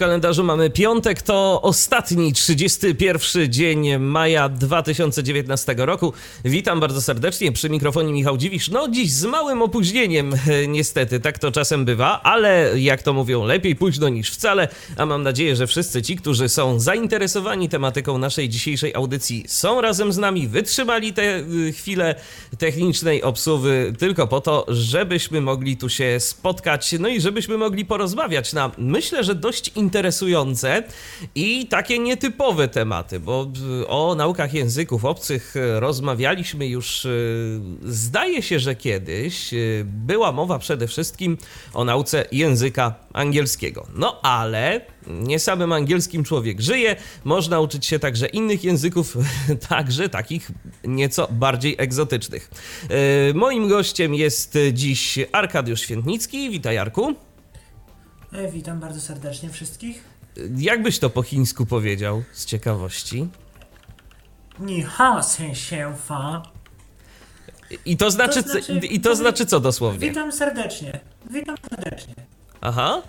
Kalendarzu mamy piątek, to ostatni, 31 dzień maja 2019 roku. Witam bardzo serdecznie przy mikrofonie Michał Dziwisz. No dziś z małym opóźnieniem, niestety, tak to czasem bywa, ale jak to mówią, lepiej późno niż wcale, a mam nadzieję, że wszyscy ci, którzy są zainteresowani tematyką naszej dzisiejszej audycji są razem z nami, wytrzymali te y, chwile technicznej obsuwy tylko po to, żebyśmy mogli tu się spotkać, no i żebyśmy mogli porozmawiać na, myślę, że dość interesujące i takie nietypowe tematy, bo o naukach języków obcych rozmawialiśmy już, y, zdaje się, że kiedyś była mowa przede wszystkim o nauce języka angielskiego. No ale nie samym angielskim człowiek żyje, można uczyć się także innych języków, także takich nieco bardziej egzotycznych. Moim gościem jest dziś Arkadiusz Świętnicki. Witaj, Arku. E, witam bardzo serdecznie wszystkich. Jak byś to po chińsku powiedział, z ciekawości? Ni hao się fa. I to znaczy, to znaczy, i to znaczy co dosłownie? Witam serdecznie. Witam serdecznie. Aha.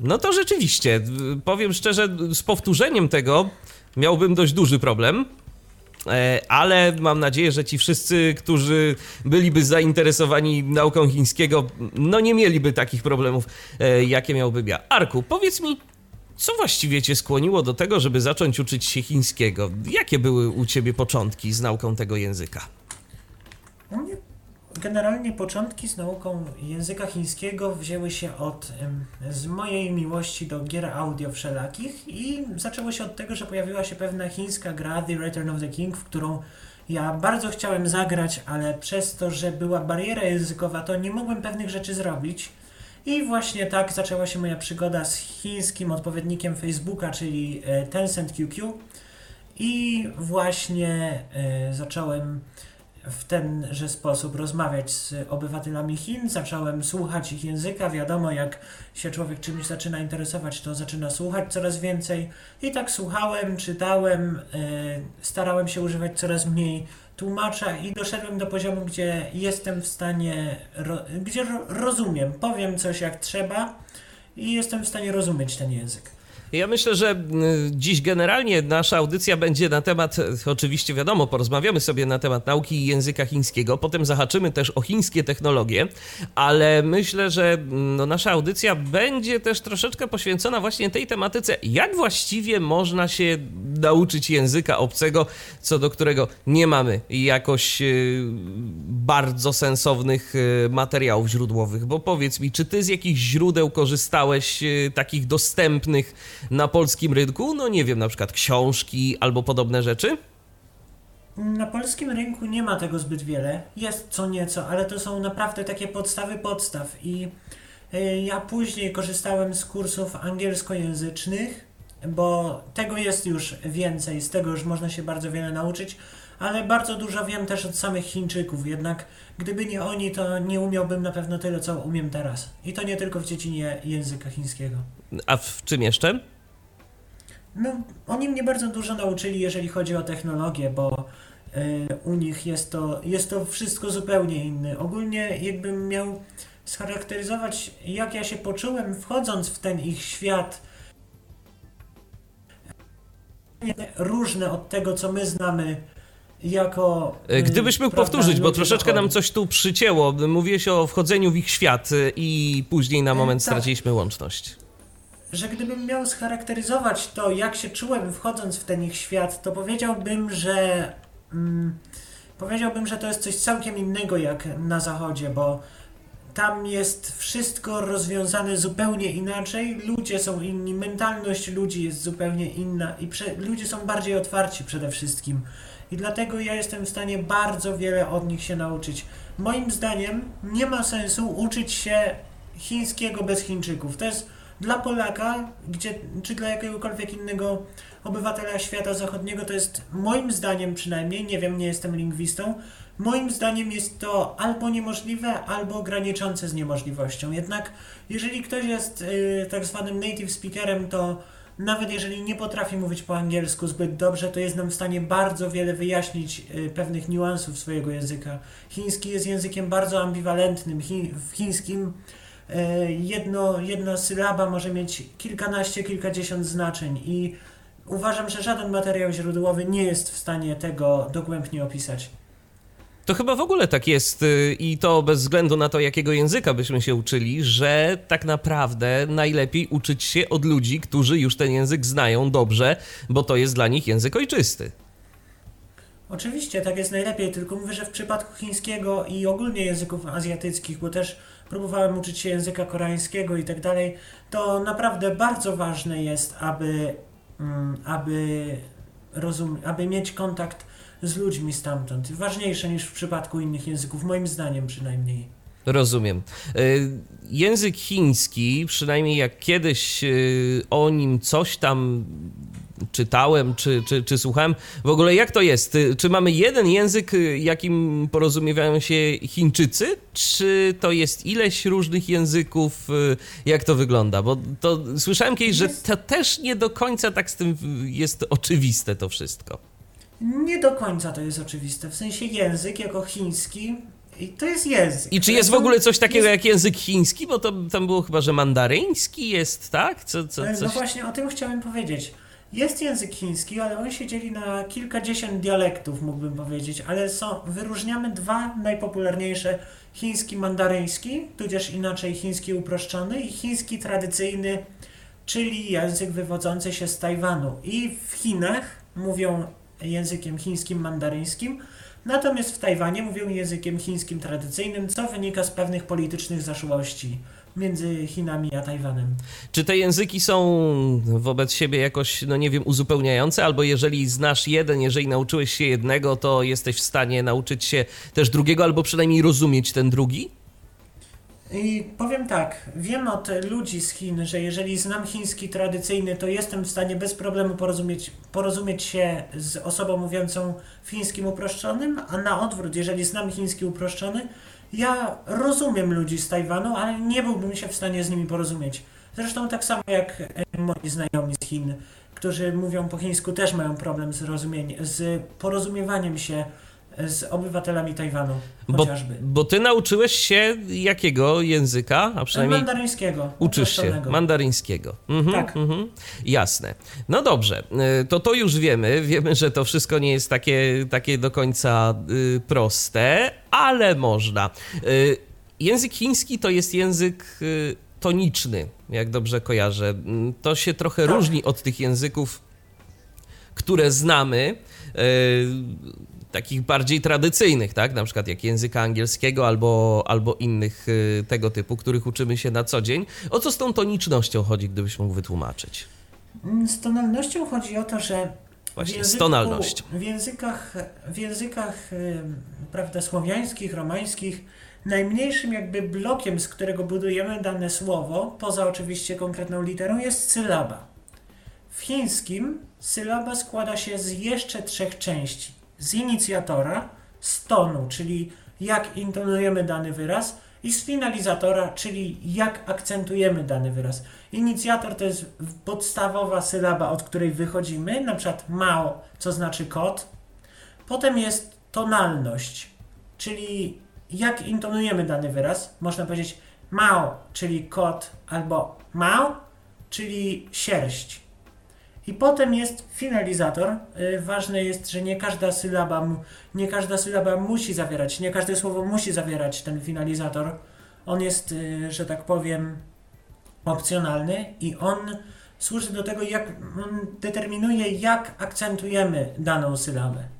No to rzeczywiście, powiem szczerze, z powtórzeniem tego miałbym dość duży problem. E, ale mam nadzieję, że ci wszyscy, którzy byliby zainteresowani nauką chińskiego, no nie mieliby takich problemów, e, jakie miałbym ja. Arku, powiedz mi, co właściwie cię skłoniło do tego, żeby zacząć uczyć się chińskiego? Jakie były u ciebie początki z nauką tego języka? U mnie Generalnie początki z nauką języka chińskiego wzięły się od z mojej miłości do gier audio wszelakich i zaczęło się od tego, że pojawiła się pewna chińska gra The Return of the King, w którą ja bardzo chciałem zagrać, ale przez to, że była bariera językowa, to nie mogłem pewnych rzeczy zrobić. I właśnie tak zaczęła się moja przygoda z chińskim odpowiednikiem Facebooka, czyli e, Tencent QQ. I właśnie e, zacząłem w tenże sposób rozmawiać z obywatelami Chin, zacząłem słuchać ich języka. Wiadomo, jak się człowiek czymś zaczyna interesować, to zaczyna słuchać coraz więcej. I tak słuchałem, czytałem, yy, starałem się używać coraz mniej tłumacza i doszedłem do poziomu, gdzie jestem w stanie, gdzie ro, rozumiem, powiem coś jak trzeba i jestem w stanie rozumieć ten język. Ja myślę, że dziś generalnie nasza audycja będzie na temat, oczywiście wiadomo, porozmawiamy sobie na temat nauki języka chińskiego, potem zahaczymy też o chińskie technologie, ale myślę, że no, nasza audycja będzie też troszeczkę poświęcona właśnie tej tematyce, jak właściwie można się nauczyć języka obcego, co do którego nie mamy jakoś y, bardzo sensownych y, materiałów źródłowych. Bo powiedz mi, czy ty z jakichś źródeł korzystałeś y, takich dostępnych na polskim rynku? No nie wiem, na przykład książki albo podobne rzeczy? Na polskim rynku nie ma tego zbyt wiele. Jest co nieco, ale to są naprawdę takie podstawy podstaw. I ja później korzystałem z kursów angielskojęzycznych, bo tego jest już więcej, z tego już można się bardzo wiele nauczyć, ale bardzo dużo wiem też od samych Chińczyków, jednak gdyby nie oni, to nie umiałbym na pewno tyle, co umiem teraz. I to nie tylko w dziedzinie języka chińskiego. A w czym jeszcze? No, oni mnie bardzo dużo nauczyli, jeżeli chodzi o technologię, bo y, u nich jest to, jest to wszystko zupełnie inne. Ogólnie jakbym miał scharakteryzować, jak ja się poczułem wchodząc w ten ich świat, różne od tego, co my znamy jako. E, gdybyś mógł powtórzyć, bo troszeczkę nam coś tu przycięło. Mówiłeś o wchodzeniu w ich świat e, i później na e, moment tak. straciliśmy łączność. Że gdybym miał scharakteryzować to, jak się czułem wchodząc w ten ich świat, to powiedziałbym, że. Mm, powiedziałbym, że to jest coś całkiem innego jak na zachodzie, bo tam jest wszystko rozwiązane zupełnie inaczej, ludzie są inni, mentalność ludzi jest zupełnie inna i ludzie są bardziej otwarci przede wszystkim. I dlatego ja jestem w stanie bardzo wiele od nich się nauczyć. moim zdaniem nie ma sensu uczyć się chińskiego bez Chińczyków. To jest dla Polaka, gdzie, czy dla jakiegokolwiek innego obywatela świata zachodniego, to jest moim zdaniem przynajmniej, nie wiem, nie jestem lingwistą, moim zdaniem jest to albo niemożliwe, albo graniczące z niemożliwością. Jednak jeżeli ktoś jest y, tak zwanym native speakerem, to nawet jeżeli nie potrafi mówić po angielsku zbyt dobrze, to jest nam w stanie bardzo wiele wyjaśnić y, pewnych niuansów swojego języka. Chiński jest językiem bardzo ambiwalentnym. W chińskim y, jedno, jedna sylaba może mieć kilkanaście, kilkadziesiąt znaczeń i uważam, że żaden materiał źródłowy nie jest w stanie tego dogłębnie opisać. To chyba w ogóle tak jest y, i to bez względu na to, jakiego języka byśmy się uczyli, że tak naprawdę najlepiej uczyć się od ludzi, którzy już ten język znają dobrze, bo to jest dla nich język ojczysty. Oczywiście, tak jest najlepiej, tylko mówię, że w przypadku chińskiego i ogólnie języków azjatyckich, bo też próbowałem uczyć się języka koreańskiego i tak dalej, to naprawdę bardzo ważne jest, aby, mm, aby, rozum, aby mieć kontakt z ludźmi stamtąd. Ważniejsze niż w przypadku innych języków, moim zdaniem przynajmniej. Rozumiem. Y, język chiński, przynajmniej jak kiedyś y, o nim coś tam czytałem czy, czy, czy słuchałem, w ogóle jak to jest? Y, czy mamy jeden język, jakim porozumiewają się Chińczycy, czy to jest ileś różnych języków? Jak to wygląda? Bo to słyszałem kiedyś, że to też nie do końca tak z tym jest oczywiste to wszystko. Nie do końca to jest oczywiste. W sensie język jako chiński i to jest język. I czy jest w ogóle coś takiego jest... jak język chiński? Bo to tam było chyba, że mandaryński jest, tak? Co, co, e, no coś... No właśnie o tym chciałem powiedzieć. Jest język chiński, ale on się dzieli na kilkadziesiąt dialektów, mógłbym powiedzieć, ale są, wyróżniamy dwa najpopularniejsze: chiński mandaryński, tudzież inaczej chiński uproszczony i chiński tradycyjny, czyli język wywodzący się z Tajwanu. I w Chinach mówią językiem chińskim mandaryńskim, natomiast w Tajwanie mówią językiem chińskim tradycyjnym, co wynika z pewnych politycznych zaszłości między Chinami a Tajwanem. Czy te języki są wobec siebie jakoś, no nie wiem, uzupełniające, albo jeżeli znasz jeden, jeżeli nauczyłeś się jednego, to jesteś w stanie nauczyć się też drugiego, albo przynajmniej rozumieć ten drugi? I powiem tak, wiem od ludzi z Chin, że jeżeli znam chiński tradycyjny, to jestem w stanie bez problemu porozumieć, porozumieć się z osobą mówiącą chińskim uproszczonym, a na odwrót, jeżeli znam chiński uproszczony, ja rozumiem ludzi z Tajwanu, ale nie byłbym się w stanie z nimi porozumieć. Zresztą tak samo jak e, moi znajomi z Chin, którzy mówią po chińsku, też mają problem z, z porozumiewaniem się z obywatelami Tajwanu chociażby. Bo, bo ty nauczyłeś się jakiego języka? A przynajmniej mandaryńskiego. Uczysz się mandaryńskiego. Mhm, tak. Mhm. Jasne. No dobrze, y, to to już wiemy. Wiemy, że to wszystko nie jest takie, takie do końca y, proste, ale można. Y, język chiński to jest język toniczny, jak dobrze kojarzę. To się trochę tak. różni od tych języków, które znamy takich bardziej tradycyjnych, tak? Na przykład jak języka angielskiego albo, albo innych y, tego typu, których uczymy się na co dzień. O co z tą tonicznością chodzi, gdybyś mógł wytłumaczyć? Mm, z tonalnością chodzi o to, że Właśnie, w, języku, z tonalnością. w językach, w językach prawda, słowiańskich, romańskich najmniejszym jakby blokiem, z którego budujemy dane słowo, poza oczywiście konkretną literą, jest sylaba. W chińskim sylaba składa się z jeszcze trzech części z inicjatora, z tonu, czyli jak intonujemy dany wyraz, i z finalizatora, czyli jak akcentujemy dany wyraz. Inicjator to jest podstawowa sylaba, od której wychodzimy, na przykład mao, co znaczy kot. Potem jest tonalność, czyli jak intonujemy dany wyraz. Można powiedzieć mao, czyli kot, albo mao, czyli sierść. I potem jest finalizator. Y, ważne jest, że nie każda sylaba, nie każda sylaba musi zawierać, nie każde słowo musi zawierać ten finalizator. On jest, y, że tak powiem, opcjonalny i on służy do tego, jak determinuje, jak akcentujemy daną sylabę.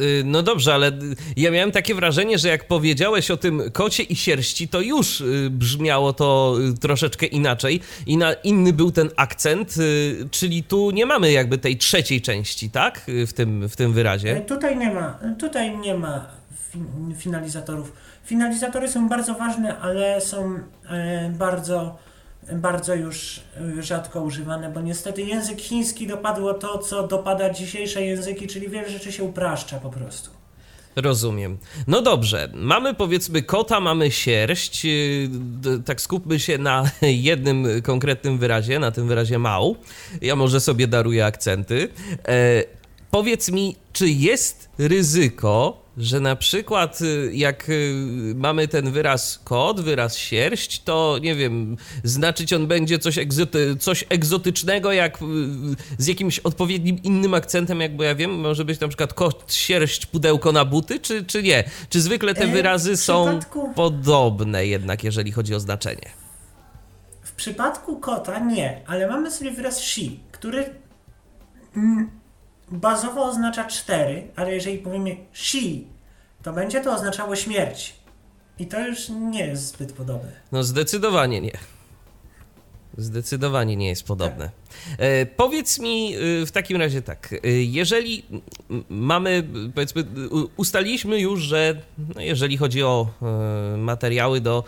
Y, no dobrze, ale ja miałem takie wrażenie, że jak powiedziałeś o tym kocie i sierści, to już y, brzmiało to y, troszeczkę inaczej i na inny był ten akcent, czyli tu nie mamy jakby tej trzeciej części, tak? W tym, w tym wyrazie. Tutaj nie ma, tutaj nie ma. fin- finalizatorów. Finalizatory są bardzo ważne, ale są e, bardzo, bardzo już rzadko używane, bo niestety język chiński dopadło to, co dopada dzisiejsze języki, czyli wiele rzeczy się upraszcza po prostu. Rozumiem. No dobrze, mamy powiedzmy kota, mamy sierść. yy, Tak skupmy się na jednym konkretnym wyrazie, na tym wyrazie mał. Ja może sobie daruję akcenty. E, powiedz mi, czy jest ryzyko, że na przykład y, jak y, mamy ten wyraz kot, wyraz sierść, to nie wiem, znaczyć on będzie coś, egzoty, coś egzotycznego, jak y, z jakimś odpowiednim innym akcentem, jak bo ja wiem, może być na przykład kot, sierść, pudełko na buty, czy, czy nie? Czy zwykle te E, wyrazy są podobne jednak, jeżeli chodzi o znaczenie? W przypadku kota nie, ale mamy sobie wyraz she, który bazowo oznacza cztery, ale jeżeli powiemy she, to będzie to oznaczało śmierć. I to już nie jest zbyt podobne. No zdecydowanie nie. Zdecydowanie nie jest podobne. E, powiedz mi y, w takim razie tak, y, jeżeli mamy, powiedzmy, ustaliliśmy już, że no, jeżeli chodzi o y, materiały do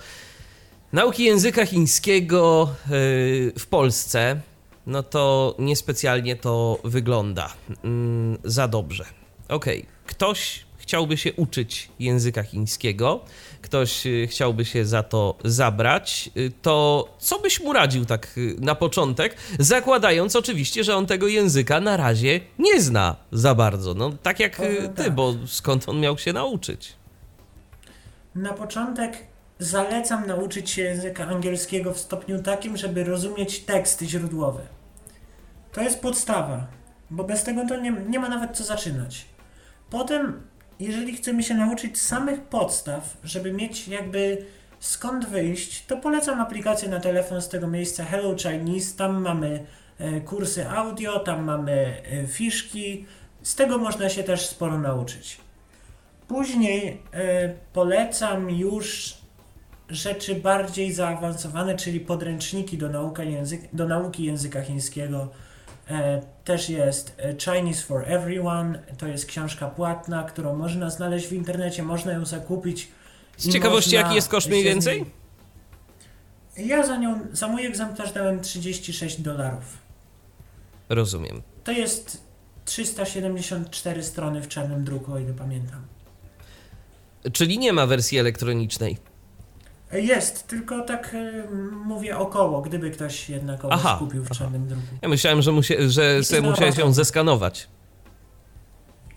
nauki języka chińskiego y, w Polsce, no to niespecjalnie to wygląda mm, za dobrze. Okej, ktoś chciałby się uczyć języka chińskiego, ktoś y, chciałby się za to zabrać, y, to co byś mu radził tak y, na początek, zakładając oczywiście, że on tego języka na razie nie zna za bardzo. No tak jak ty, tak. bo skąd on miał się nauczyć? Na początek zalecam nauczyć się języka angielskiego w stopniu takim, żeby rozumieć teksty źródłowe. To jest podstawa, bo bez tego to nie, nie ma nawet co zaczynać. Potem, jeżeli chcemy się nauczyć samych podstaw, żeby mieć jakby skąd wyjść, to polecam aplikację na telefon z tego miejsca Hello Chinese. Tam mamy e, kursy audio, tam mamy e, fiszki. Z tego można się też sporo nauczyć. Później e, polecam już rzeczy bardziej zaawansowane, czyli podręczniki do, nauka język, do nauki języka chińskiego. E, też jest e, Chinese for Everyone, to jest książka płatna, którą można znaleźć w internecie, można ją zakupić. Z ciekawości, jaki jest koszt mniej więcej? Ja za nią, za mój egzemplarz dałem 36 dolarów. Rozumiem. To jest 374 strony w czarnym druku, o ile pamiętam. Czyli nie ma wersji elektronicznej. Jest, tylko tak e, mówię około, gdyby ktoś Aha, kupił w aha. czarnym druku. Ja myślałem, że, musie, że sobie musiałeś ją zeskanować.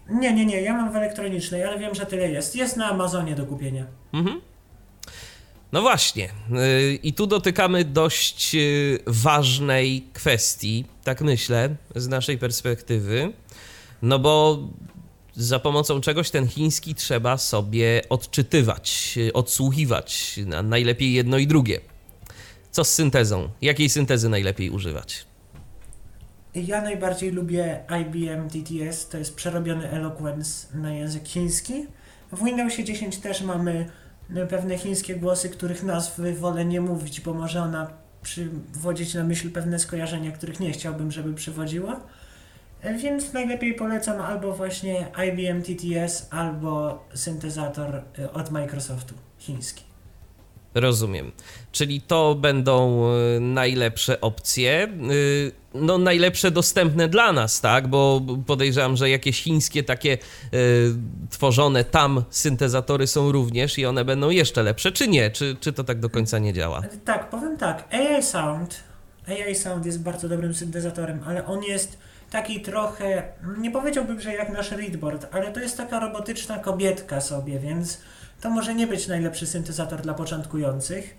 Nie, nie, nie, ja mam w elektronicznej, ale wiem, że tyle jest. Jest na Amazonie do kupienia. Mhm. No właśnie. Yy, I tu dotykamy dość yy, ważnej kwestii, tak myślę, z naszej perspektywy. No bo za pomocą czegoś ten chiński trzeba sobie odczytywać, yy, odsłuchiwać. Na- Najlepiej jedno i drugie. Co z syntezą? Jakiej syntezy najlepiej używać? Ja najbardziej lubię IBM TTS, to jest przerobiony Eloquence na język chiński. W Windowsie 10 też mamy e, pewne chińskie głosy, których nazwy wolę nie mówić, bo może ona przywodzić na myśl pewne skojarzenia, których nie chciałbym, żeby przywodziła. Więc najlepiej polecam albo właśnie IBM TTS, albo syntezator e, od Microsoftu chiński. Rozumiem. Czyli to będą y, najlepsze opcje. y, No, najlepsze dostępne dla nas, tak? Bo podejrzewam, że jakieś chińskie takie y, tworzone tam syntezatory są również i one będą jeszcze lepsze, czy nie? Czy, czy to tak do końca nie działa? Tak, powiem tak. AI Sound. AI Sound jest bardzo dobrym syntezatorem, ale on jest taki trochę. Nie powiedziałbym, że jak nasz Readboard, ale to jest taka robotyczna kobietka sobie, więc to może nie być najlepszy syntezator dla początkujących.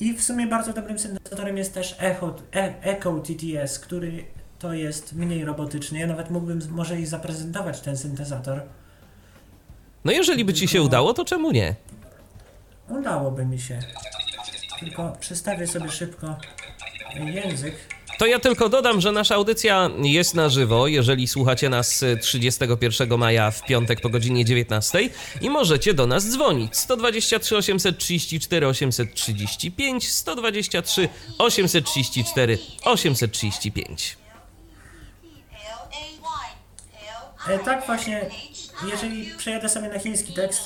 I w sumie bardzo dobrym syntezatorem jest też Echo, e, Echo TTS, który to jest mniej robotyczny. Ja nawet mógłbym może i zaprezentować ten syntezator. No, jeżeli by ci się Tylko- udało, to czemu nie? Udałoby mi się. Tylko przestawię sobie szybko język. To ja tylko dodam, że nasza audycja jest na żywo, jeżeli słuchacie nas y, 31 maja w piątek po godzinie 19 i możecie do nas dzwonić. 123 834 835 123 834 835. E, tak właśnie jeżeli przejadę sobie na chiński tekst,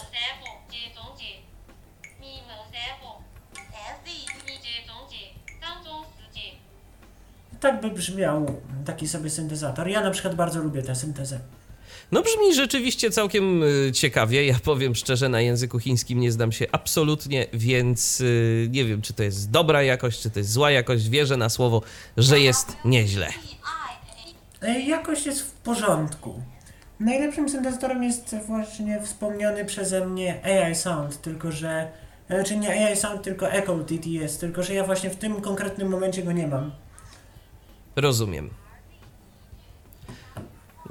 tak by brzmiał taki sobie syntezator. Ja na przykład bardzo lubię tę syntezę. No brzmi rzeczywiście całkiem y, ciekawie. Ja powiem szczerze, na języku chińskim nie znam się absolutnie, więc y, nie wiem, czy to jest dobra jakość, czy to jest zła jakość. Wierzę na słowo, że jest nieźle. E, Jakość jest w porządku. Najlepszym syntezatorem jest właśnie wspomniany przeze mnie AI Sound, tylko że. e, Czy nie AI Sound, tylko Echo TTS, tylko że ja właśnie w tym konkretnym momencie go nie mam. Rozumiem.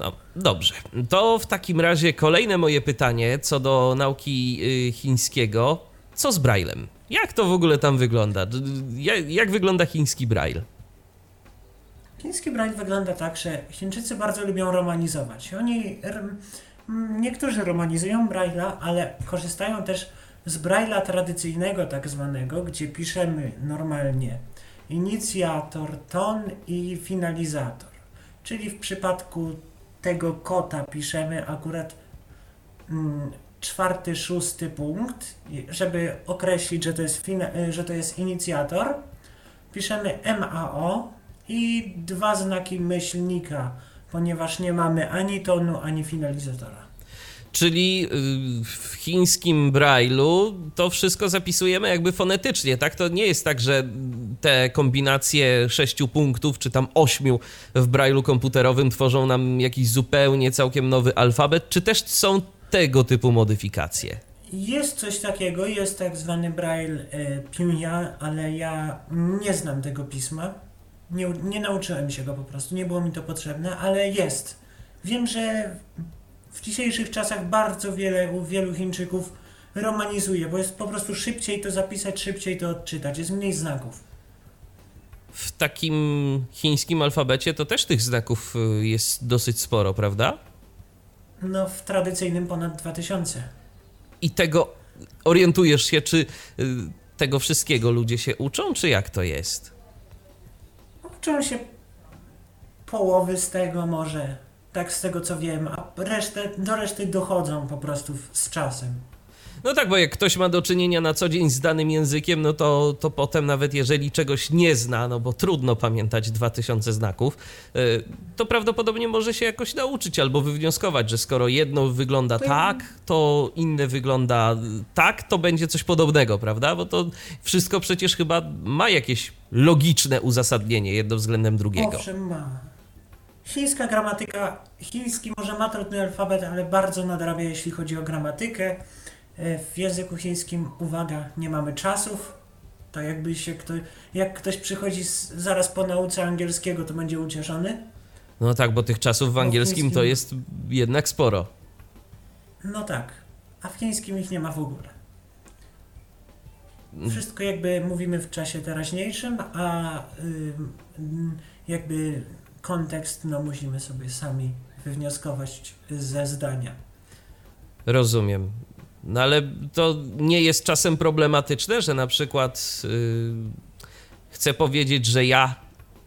No, dobrze. To w takim razie kolejne moje pytanie co do nauki y, chińskiego. Co z Braillem? Jak to w ogóle tam wygląda? Jak, jak wygląda chiński Braille? Chiński braille wygląda tak, że Chińczycy bardzo lubią romanizować. Oni, niektórzy romanizują braille'a, ale korzystają też z braille'a tradycyjnego tak zwanego, gdzie piszemy normalnie inicjator, ton i finalizator. Czyli w przypadku tego kota piszemy akurat mm, czwarty, szósty punkt, żeby określić, że to jest, fina- że to jest inicjator. Piszemy MAO, i dwa znaki myślnika, ponieważ nie mamy ani tonu, ani finalizatora. Czyli y, w chińskim Braille'u to wszystko zapisujemy jakby fonetycznie, tak? To nie jest tak, że te kombinacje sześciu punktów, czy tam ośmiu w Braille'u komputerowym tworzą nam jakiś zupełnie całkiem nowy alfabet, czy też są tego typu modyfikacje? Jest coś takiego, jest tak zwany braille e, ale ja nie znam tego pisma. Nie, nie nauczyłem się go po prostu, nie było mi to potrzebne, ale jest. Wiem, że w dzisiejszych czasach bardzo wiele, u wielu Chińczyków romanizuje, bo jest po prostu szybciej to zapisać, szybciej to odczytać, jest mniej znaków. W takim chińskim alfabecie to też tych znaków y, jest dosyć sporo, prawda? No, w tradycyjnym ponad 2000. I tego orientujesz się, czy y, tego wszystkiego ludzie się uczą, czy jak to jest? Uczą się połowy z tego może, tak z tego co wiem, a resztę, do reszty dochodzą po prostu z czasem. No tak, bo jak ktoś ma do czynienia na co dzień z danym językiem, no to, to potem nawet jeżeli czegoś nie zna, no bo trudno pamiętać 2000 znaków, y, to prawdopodobnie może się jakoś nauczyć albo wywnioskować, że skoro jedno wygląda tak, to inne wygląda y, tak, to będzie coś podobnego, prawda? Bo to wszystko przecież chyba ma jakieś logiczne uzasadnienie jedno względem drugiego. Owszem ma. Chińska gramatyka, chiński może ma trudny alfabet, ale bardzo nadrabia jeśli chodzi o gramatykę. E, W języku chińskim, uwaga, nie mamy czasów. To jakby się ktoś, jak ktoś przychodzi z, zaraz po nauce angielskiego, to będzie ucieszony. No tak, bo tych czasów w angielskim to jest jednak sporo. No tak, a w chińskim ich nie ma w ogóle. Wszystko jakby mówimy w czasie teraźniejszym, a jakby kontekst no musimy sobie sami wywnioskować ze zdania. Rozumiem. No ale to nie jest czasem problematyczne, że na przykład yy, chcę powiedzieć, że ja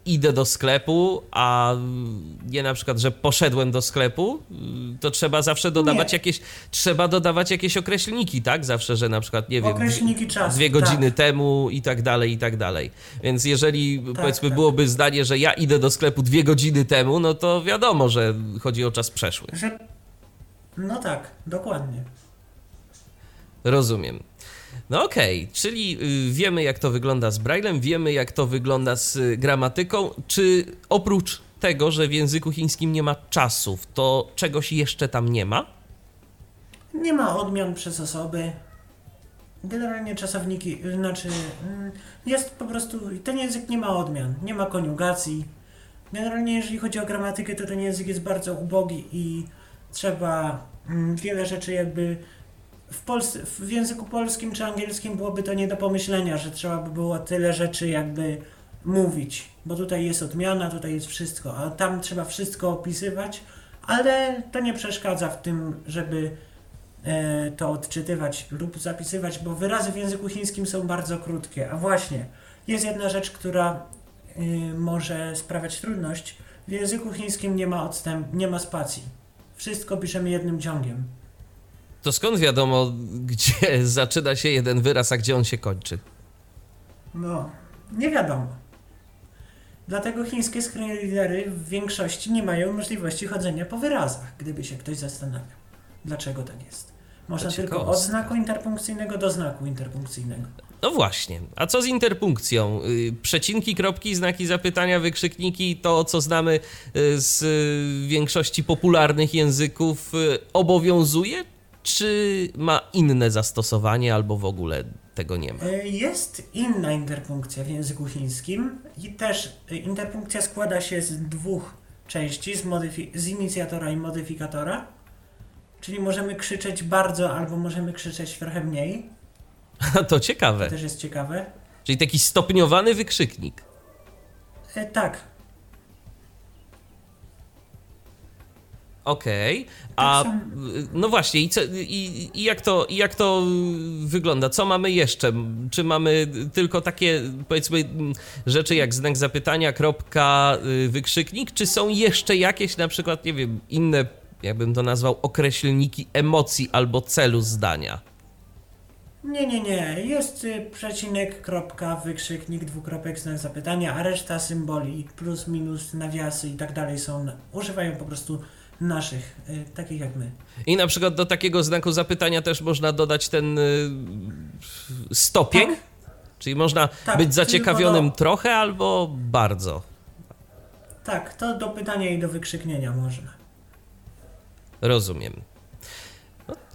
idę do sklepu, a nie na przykład, że poszedłem do sklepu, yy, to trzeba zawsze dodawać Nie. jakieś, trzeba dodawać jakieś określniki, tak? Zawsze, że na przykład, nie wiem, Określniki czasu. dwie godziny Tak. temu i tak dalej, i tak dalej. Więc jeżeli powiedzmy tak. byłoby zdanie, że ja idę do sklepu dwie godziny temu, no to wiadomo, że chodzi o czas przeszły. Że... No tak, dokładnie. Rozumiem. No okej, czyli y, wiemy jak to wygląda z Braillem, wiemy jak to wygląda z y, gramatyką. Czy oprócz tego, że w języku chińskim nie ma czasów, to czegoś jeszcze tam nie ma? Nie ma odmian przez osoby. Generalnie czasowniki, znaczy mm, jest po prostu, ten język nie ma odmian, nie ma koniugacji. Generalnie jeżeli chodzi o gramatykę, to ten język jest bardzo ubogi i trzeba mm, wiele rzeczy jakby w, Polsce, w języku polskim czy angielskim byłoby to nie do pomyślenia, że trzeba by było tyle rzeczy jakby mówić, bo tutaj jest odmiana, tutaj jest wszystko, a tam trzeba wszystko opisywać, ale to nie przeszkadza w tym, żeby e, to odczytywać lub zapisywać, bo wyrazy w języku chińskim są bardzo krótkie. A właśnie, jest jedna rzecz, która y, może sprawiać trudność. W języku chińskim nie ma odstęp, nie ma spacji Wszystko piszemy jednym ciągiem. To skąd wiadomo, gdzie zaczyna się jeden wyraz, a gdzie on się kończy? No, nie wiadomo. Dlatego chińskie screenreadery w większości nie mają możliwości chodzenia po wyrazach, gdyby się ktoś zastanawiał. Dlaczego tak jest? Można tylko od znaku interpunkcyjnego do znaku interpunkcyjnego. No właśnie. A co z interpunkcją? Y, Przecinki, kropki, znaki zapytania, wykrzykniki, to co znamy y, z y, większości popularnych języków, obowiązuje? Czy ma inne zastosowanie, albo w ogóle tego nie ma? E, Jest inna interpunkcja w języku chińskim i też e, interpunkcja składa się z dwóch części, z, z inicjatora i modyfikatora. Czyli możemy krzyczeć bardzo albo możemy krzyczeć trochę mniej. To To ciekawe. też jest ciekawe. Czyli taki stopniowany wykrzyknik. E, tak, Okej, a Tak y, no właśnie, i, co, i, i, jak to, i jak to wygląda? Co mamy jeszcze? Czy mamy tylko takie, powiedzmy, rzeczy jak znak zapytania, kropka, y, wykrzyknik, czy są jeszcze jakieś, na przykład, nie wiem, inne, jakbym to nazwał, określniki emocji albo celu zdania? Nie, nie, nie. Jest y, przecinek, kropka, wykrzyknik, dwukropek, znak zapytania, a reszta symboli, plus, minus, nawiasy i tak dalej są, używają po prostu naszych, y, takich jak my. I na przykład do takiego znaku zapytania też można dodać ten y, stopień? Tak. Czyli można Tak, być zaciekawionym do- trochę albo bardzo. Tak, to do pytania i do wykrzyknienia można. Rozumiem.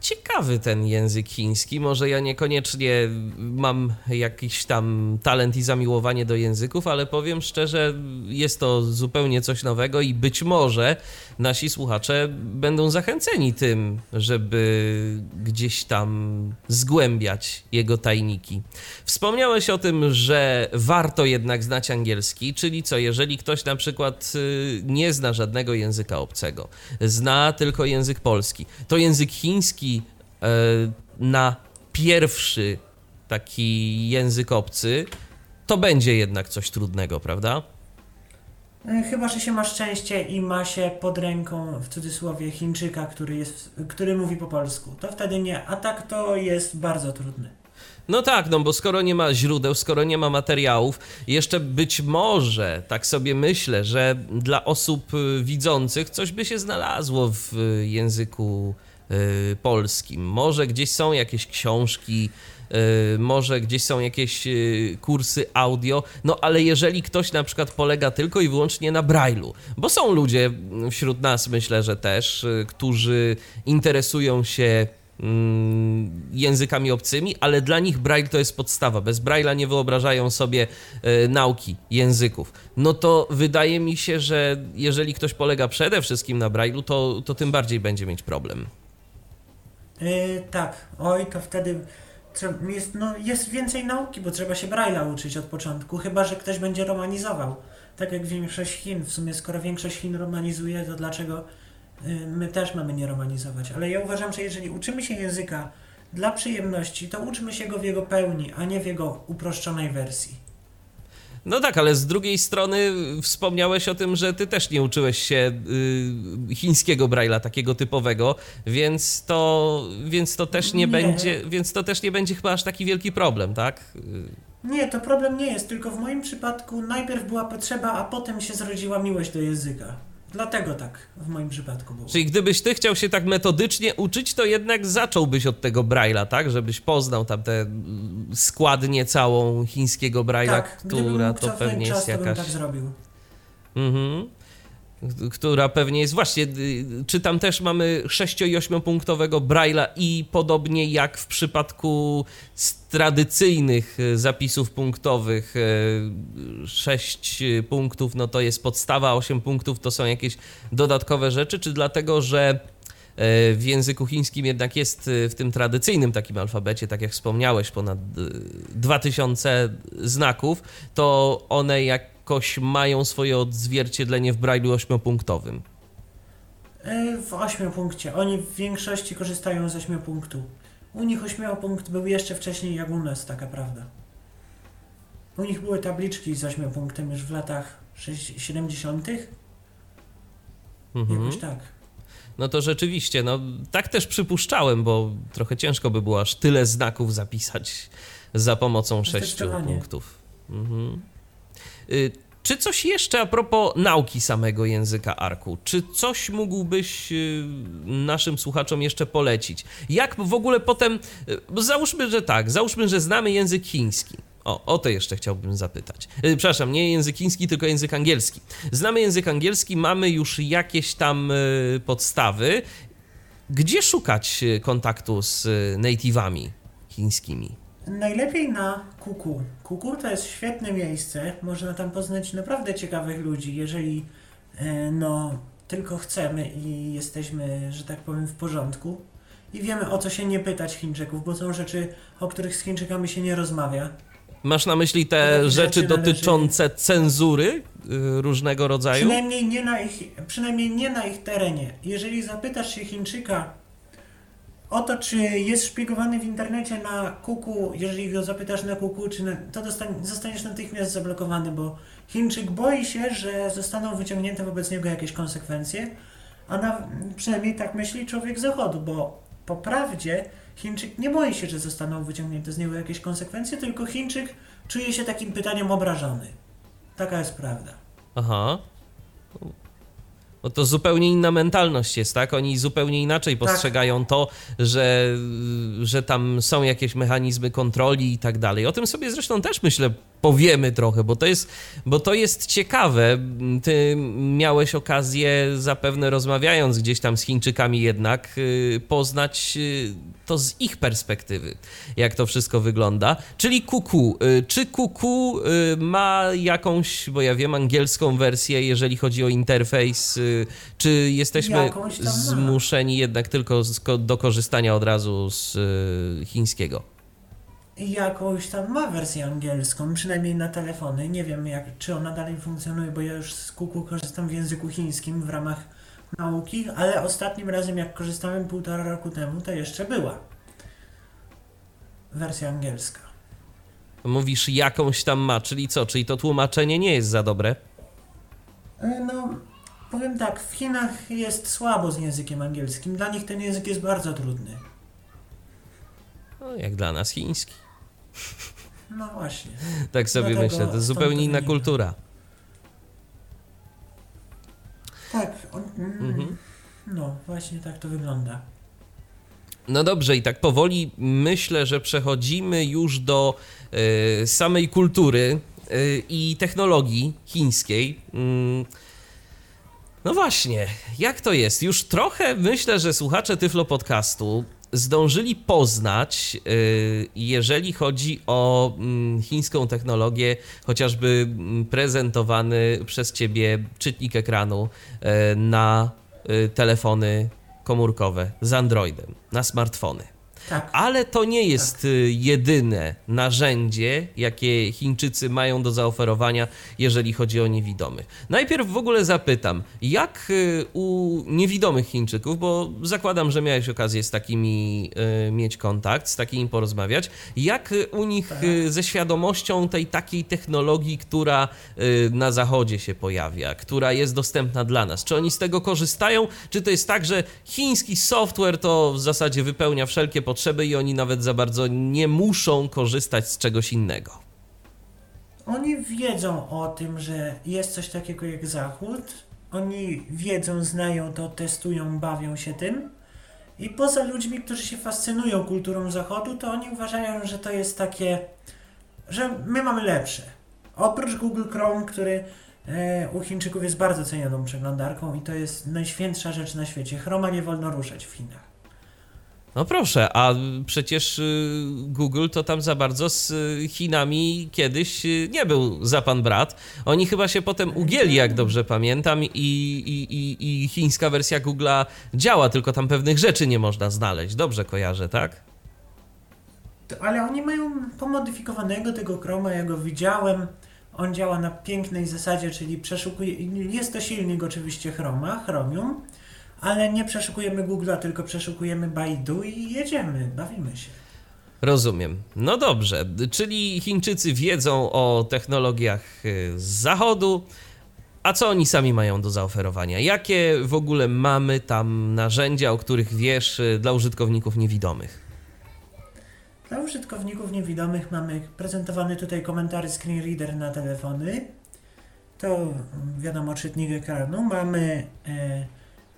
Ciekawy ten język chiński. Może ja niekoniecznie mam jakiś tam talent i zamiłowanie do języków, ale powiem szczerze, jest to zupełnie coś nowego i być może nasi słuchacze będą zachęceni tym, żeby gdzieś tam zgłębiać jego tajniki. Wspomniałeś o tym, że warto jednak znać angielski, czyli co, jeżeli ktoś na przykład y, nie zna żadnego języka obcego, zna tylko język polski, to język chiński na pierwszy taki język obcy to będzie jednak coś trudnego, prawda? Y, Chyba, że się ma szczęście i ma się pod ręką, w cudzysłowie, Chińczyka, który, jest, który mówi po polsku. To wtedy nie, a tak to jest bardzo trudne. No tak, no bo skoro nie ma źródeł, skoro nie ma materiałów, jeszcze być może, tak sobie myślę, że dla osób y, widzących coś by się znalazło w y, języku polskim. Może gdzieś są jakieś książki, y, może gdzieś są jakieś y, kursy audio, no ale jeżeli ktoś na przykład polega tylko i wyłącznie na Braille'u, bo są ludzie wśród nas, myślę, że też, y, którzy interesują się mm, językami obcymi, ale dla nich Braille to jest podstawa. Bez Braille'a nie wyobrażają sobie e, nauki języków. No to wydaje mi się, że jeżeli ktoś polega przede wszystkim na Braille'u, to, to tym bardziej będzie mieć problem. Yy, tak, oj, to wtedy jest, no, jest więcej nauki, bo trzeba się Braille'a uczyć od początku, chyba że ktoś będzie romanizował. Tak jak większość Chin. W sumie, skoro większość Chin romanizuje, to dlaczego yy, my też mamy nie romanizować? Ale ja uważam, że jeżeli uczymy się języka dla przyjemności, to uczmy się go w jego pełni, a nie w jego uproszczonej wersji. No tak, ale z drugiej strony wspomniałeś o tym, że ty też nie uczyłeś się y, chińskiego Braille'a takiego typowego, więc to, więc to też nie, Nie. będzie, więc to też nie będzie chyba aż taki wielki problem, tak? Nie, to problem nie jest, tylko w moim przypadku najpierw była potrzeba, a potem się zrodziła miłość do języka. Dlatego tak w moim przypadku było. Czyli gdybyś ty chciał się tak metodycznie uczyć, to jednak zacząłbyś od tego Braille'a, tak? Żebyś poznał tam tę mm, składnię całą chińskiego Braille'a, tak, która to pewnie czas, jest jakaś... tak zrobił. Mhm. Która pewnie jest właśnie, y, czy tam też mamy 6 i 8 punktowego Braille'a i podobnie jak w przypadku tradycyjnych y, zapisów punktowych 6 punktów no to jest podstawa, a 8 punktów to są jakieś dodatkowe rzeczy, czy dlatego, że w języku chińskim jednak jest y, w tym tradycyjnym takim alfabecie, tak jak wspomniałeś, ponad y, 2000 znaków, to one jakoś mają swoje odzwierciedlenie w Braille'u ośmiopunktowym. E, W ośmiu punkcie. Oni w większości korzystają z ośmiu punktu. U nich ośmiopunkt był jeszcze wcześniej jak u nas, taka prawda. U nich były tabliczki z ośmiu punktem już w latach sześć- 70. Mhm. Jakoś tak. No to rzeczywiście, no tak też przypuszczałem, bo trochę ciężko by było aż tyle znaków zapisać za pomocą sześciu punktów. Mhm. Y, Czy coś jeszcze a propos nauki samego języka arku? Czy coś mógłbyś y, naszym słuchaczom jeszcze polecić? Jak w ogóle potem, y, załóżmy, że tak, załóżmy, że znamy język chiński. O, o to jeszcze chciałbym zapytać. Przepraszam, nie język chiński, tylko język angielski. Znamy język angielski, mamy już jakieś tam podstawy. Gdzie szukać kontaktu z native'ami chińskimi? Najlepiej na Kuku. Kuku to jest świetne miejsce. Można tam poznać naprawdę ciekawych ludzi, jeżeli e, no tylko chcemy i jesteśmy, że tak powiem, w porządku. I wiemy o co się nie pytać Chińczyków, bo są rzeczy, o których z Chińczykami się nie rozmawia. Masz na myśli te rzeczy rzeczy należy- dotyczące cenzury y, różnego rodzaju? Przynajmniej nie, na ich, przynajmniej nie na ich terenie. Jeżeli zapytasz się Chińczyka o to, czy jest szpiegowany w internecie na kuku, jeżeli go zapytasz na kuku, czy na, to zostaniesz natychmiast zablokowany, bo Chińczyk boi się, że zostaną wyciągnięte wobec niego jakieś konsekwencje, a na, przynajmniej tak myśli człowiek zachodu, bo po prawdzie Chińczyk nie boi się, że zostaną wyciągnięte z niego jakieś konsekwencje, tylko Chińczyk czuje się takim pytaniem obrażony. Taka jest prawda. Aha. No to zupełnie inna mentalność jest, tak? Oni zupełnie inaczej postrzegają to, że, że tam są jakieś mechanizmy kontroli i tak dalej. O tym sobie zresztą też myślę powiemy trochę, bo to jest, bo to jest ciekawe. Ty miałeś okazję zapewne rozmawiając gdzieś tam z Chińczykami jednak y, poznać y, to z ich perspektywy, jak to wszystko wygląda. Czyli Kuku. Y, Czy Kuku ma jakąś, bo ja wiem, angielską wersję, jeżeli chodzi o interfejs, czy jesteśmy ma. zmuszeni jednak tylko do korzystania od razu z chińskiego? Jakąś tam ma wersję angielską, przynajmniej na telefony. Nie wiem, jak, czy ona dalej funkcjonuje, bo ja już z Kuku korzystam w języku chińskim w ramach nauki, ale ostatnim razem, jak korzystałem półtora roku temu, to jeszcze była wersja angielska. Mówisz, jakąś tam ma, czyli co? Czyli to tłumaczenie nie jest za dobre? E, No, powiem tak, w Chinach jest słabo z językiem angielskim. Dla nich ten język jest bardzo trudny. No, jak dla nas chiński. No właśnie. Tak sobie Dlatego myślę, to jest zupełnie inna kultura. Tak, on, mm, Mhm. no właśnie tak to wygląda. No dobrze, i tak powoli myślę, że przechodzimy już do e, samej kultury e, i technologii chińskiej. Mm, No właśnie, jak to jest? Już trochę myślę, że słuchacze Tyflo Podcastu zdążyli poznać, e, jeżeli chodzi o mm, chińską technologię, chociażby mm, prezentowany przez ciebie czytnik ekranu e, na e, telefony komórkowe z Androidem, na smartfony. Tak. Ale to nie jest y, jedyne narzędzie, jakie Chińczycy mają do zaoferowania, jeżeli chodzi o niewidomych. Najpierw w ogóle zapytam, jak y, u niewidomych Chińczyków, bo zakładam, że miałeś okazję z takimi y, mieć kontakt, z takimi porozmawiać, jak u nich Tak. ze świadomością tej takiej technologii, która y, na zachodzie się pojawia, która jest dostępna dla nas. Czy oni z tego korzystają, czy to jest tak, że chiński software to w zasadzie wypełnia wszelkie potrzeby i oni nawet za bardzo nie muszą korzystać z czegoś innego? Oni wiedzą o tym, że jest coś takiego jak Zachód. Oni wiedzą, znają to, testują, bawią się tym. I poza ludźmi, którzy się fascynują kulturą Zachodu, to oni uważają, że to jest takie, że my mamy lepsze. Oprócz Google Chrome, który e, u Chińczyków jest bardzo cenioną przeglądarką i to jest najświętsza rzecz na świecie. Chroma nie wolno ruszać w Chinach. No proszę, a przecież y, Google to tam za bardzo z y, Chinami kiedyś y, nie był za pan brat. Oni chyba się potem ugięli, jak dobrze pamiętam, i, i, i, i chińska wersja Google'a działa, tylko tam pewnych rzeczy nie można znaleźć. Dobrze kojarzę, tak? Ale oni mają pomodyfikowanego tego Chroma, ja go widziałem. On działa na pięknej zasadzie, czyli przeszukuje. Jest to silnik oczywiście Chroma, Chromium, ale nie przeszukujemy Google'a, tylko przeszukujemy Baidu i jedziemy, bawimy się. Rozumiem. No dobrze, czyli Chińczycy wiedzą o technologiach y, z zachodu, A co oni sami mają do zaoferowania? Jakie w ogóle mamy tam narzędzia, o których wiesz, y, dla użytkowników niewidomych? Dla użytkowników niewidomych mamy prezentowany tutaj komentarz screen reader na telefony. To mm, wiadomo czytnik ekranu. Mamy e,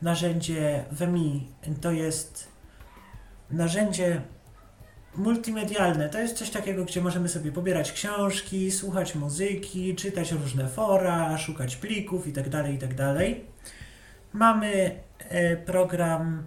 narzędzie WMI, to jest narzędzie multimedialne. To jest coś takiego, gdzie możemy sobie pobierać książki, słuchać muzyki, czytać różne fora, szukać plików itd. itd. Mamy e, program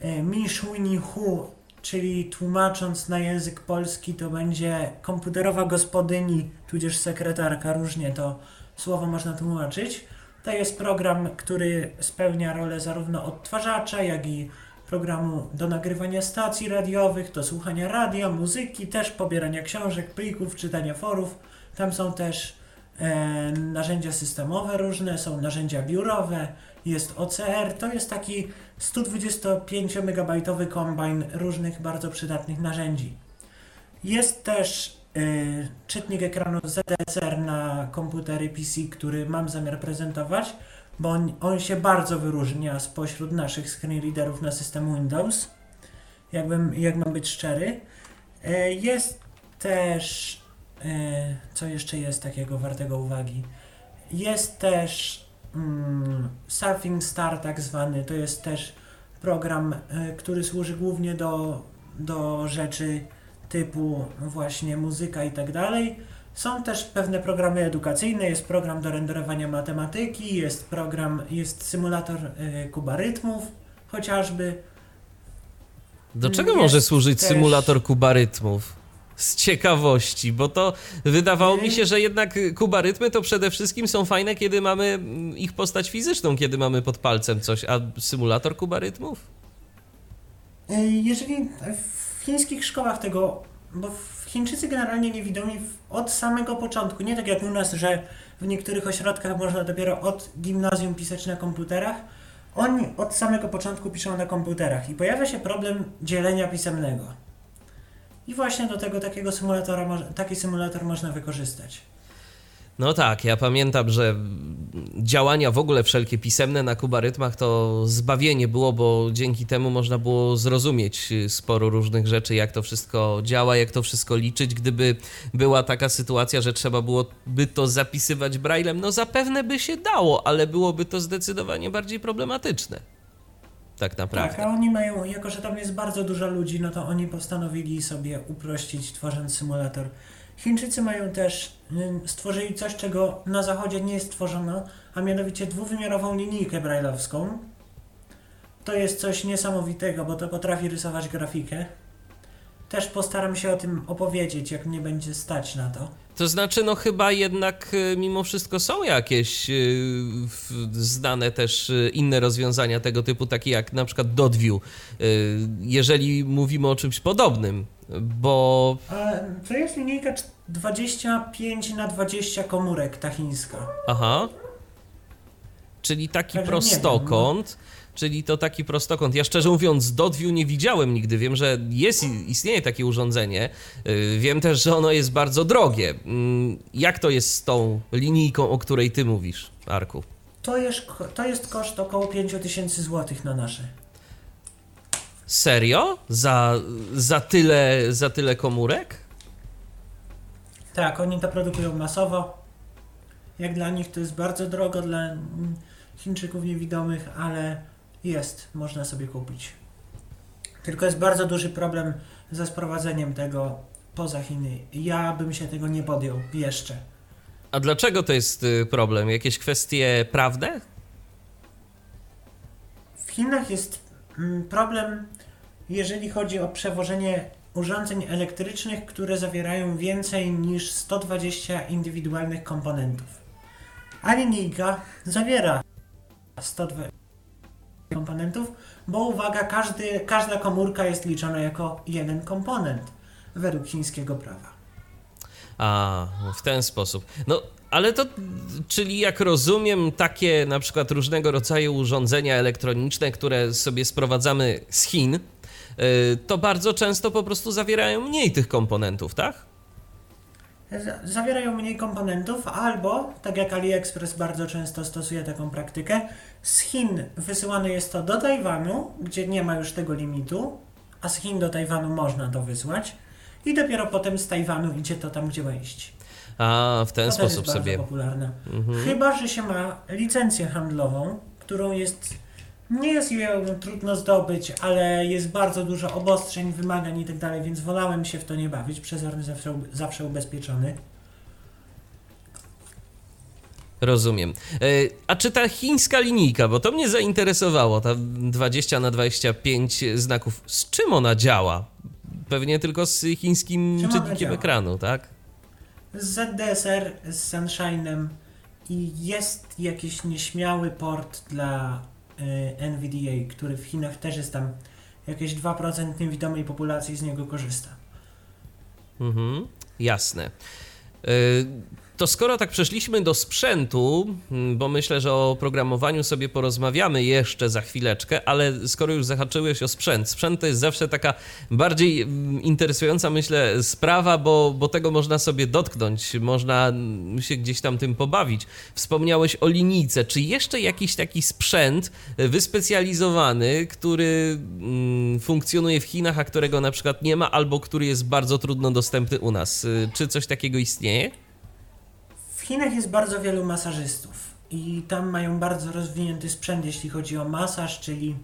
e, Minshuni Hu, czyli tłumacząc na język polski to będzie komputerowa gospodyni, tudzież sekretarka, różnie to słowo można tłumaczyć. To jest program, który spełnia rolę zarówno odtwarzacza, jak i programu do nagrywania stacji radiowych, do słuchania radia, muzyki, też pobierania książek, plików, czytania forów. Tam są też e, narzędzia systemowe różne, są narzędzia biurowe, jest OCR, to jest taki 125 MB kombajn różnych bardzo przydatnych narzędzi. Jest też czytnik ekranu ZSR na komputery PC, który mam zamiar prezentować, bo on, on się bardzo wyróżnia spośród naszych screen readerów na system Windows. Jakbym, jak mam być szczery. Y, jest też, y, co jeszcze jest takiego wartego uwagi? Jest też mm, Surfing Star tak zwany, to jest też program, który służy głównie do, do rzeczy typu właśnie muzyka i tak dalej. Są też pewne programy edukacyjne, jest program do renderowania matematyki, jest program, jest symulator y, kubarytmów chociażby. Do czego Jest może służyć też- symulator kubarytmów? Z ciekawości, bo to wydawało mi się, że jednak kubarytmy to przede wszystkim są fajne, kiedy mamy mm, ich postać fizyczną, kiedy mamy pod palcem coś, a symulator kubarytmów? Y, Jeżeli w chińskich szkołach tego, bo w Chińczycy generalnie niewidomi w- od samego początku, nie tak jak u nas, że w niektórych ośrodkach można dopiero od gimnazjum pisać na komputerach, oni od samego początku piszą na komputerach i pojawia się problem dzielenia pisemnego. I właśnie do tego takiego symulatora, taki symulator można wykorzystać. No tak, ja pamiętam, że działania w ogóle wszelkie pisemne na kubarytmach to zbawienie było, bo dzięki temu można było zrozumieć sporo różnych rzeczy, jak to wszystko działa, jak to wszystko liczyć. Gdyby była taka sytuacja, że trzeba byłoby to zapisywać braillem, no zapewne by się dało, ale byłoby to zdecydowanie bardziej problematyczne. Tak naprawdę. Tak, a oni mają, jako że tam jest bardzo dużo ludzi, no to oni postanowili sobie uprościć, tworząc symulator. Chińczycy mają też, stworzyli coś, czego na zachodzie nie jest tworzono, a mianowicie dwuwymiarową linijkę brailleowską. To jest coś niesamowitego, bo to potrafi rysować grafikę. Też postaram się o tym opowiedzieć, jak mnie będzie stać na to. To znaczy, no chyba jednak y, mimo wszystko są jakieś y, znane też y, inne rozwiązania tego typu, takie jak na przykład Dodview, jeżeli mówimy o czymś podobnym, bo A to jest linijka cz- 25 na 20 komórek, ta chińska. aha, czyli taki Także nie wiem, no. Czyli to taki prostokąt. Ja szczerze mówiąc Dodview nie widziałem nigdy, wiem, że jest, istnieje takie urządzenie, y, wiem też, że ono jest bardzo drogie. Mm, Jak to jest z tą linijką, o której ty mówisz, Arku? To jest, to jest koszt około 5000 zł na nasze. Serio? Za, za, tyle, za tyle komórek? Tak, oni to produkują masowo. Jak dla nich to jest bardzo drogo, dla Chińczyków niewidomych, ale jest, można sobie kupić. Tylko jest bardzo duży problem ze sprowadzeniem tego poza Chiny. Ja bym się tego nie podjął jeszcze. A dlaczego to jest y, problem? Jakieś kwestie prawne? W Chinach jest mm, problem, jeżeli chodzi o przewożenie urządzeń elektrycznych, które zawierają więcej niż 120 indywidualnych komponentów. A linijka zawiera 120 komponentów, bo uwaga, każdy, każda komórka jest liczona jako jeden komponent według chińskiego prawa. A, w ten sposób. No, ale to, czyli jak rozumiem, takie na przykład różnego rodzaju urządzenia elektroniczne, które sobie sprowadzamy z Chin, y, to bardzo często po prostu zawierają mniej tych komponentów, tak? Za- zawierają mniej komponentów, albo, tak jak AliExpress bardzo często stosuje taką praktykę, z Chin wysyłane jest to do Tajwanu, gdzie nie ma już tego limitu, a z Chin do Tajwanu można to wysłać, i dopiero potem z Tajwanu idzie to tam, gdzie ma iść. A, w ten To sposób jest sobie. bardzo popularne. Mhm. Chyba, że się ma licencję handlową, którą jest. Nie jest ją trudno zdobyć, ale jest bardzo dużo obostrzeń, wymagań i tak dalej, więc wolałem się w to nie bawić. Przezorny zawsze, zawsze ubezpieczony. Rozumiem. E, A czy ta chińska linijka, bo to mnie zainteresowało, ta 20 na 25 znaków, z czym ona działa? Pewnie tylko z chińskim czytnikiem ekranu, tak? Z ZDSR, z Sunshine'em i jest jakiś nieśmiały port dla NVDA, który w Chinach też jest tam. Jakieś 2% niewidomej populacji z niego korzysta. Mhm, jasne. To skoro tak przeszliśmy do sprzętu, mm, bo myślę, że o programowaniu sobie porozmawiamy jeszcze za chwileczkę, ale skoro już zahaczyłeś o sprzęt, sprzęt to jest zawsze taka bardziej mm, interesująca, myślę, sprawa, bo, bo tego można sobie dotknąć, można mm, się gdzieś tam tym pobawić. Wspomniałeś o linijce. Czy jeszcze jakiś taki sprzęt y, wyspecjalizowany, który funkcjonuje w Chinach, a którego na przykład nie ma, albo który jest bardzo trudno dostępny u nas? Y, Czy coś takiego istnieje? Chinach jest bardzo wielu masażystów i tam mają bardzo rozwinięty sprzęt, jeśli chodzi o masaż, czyli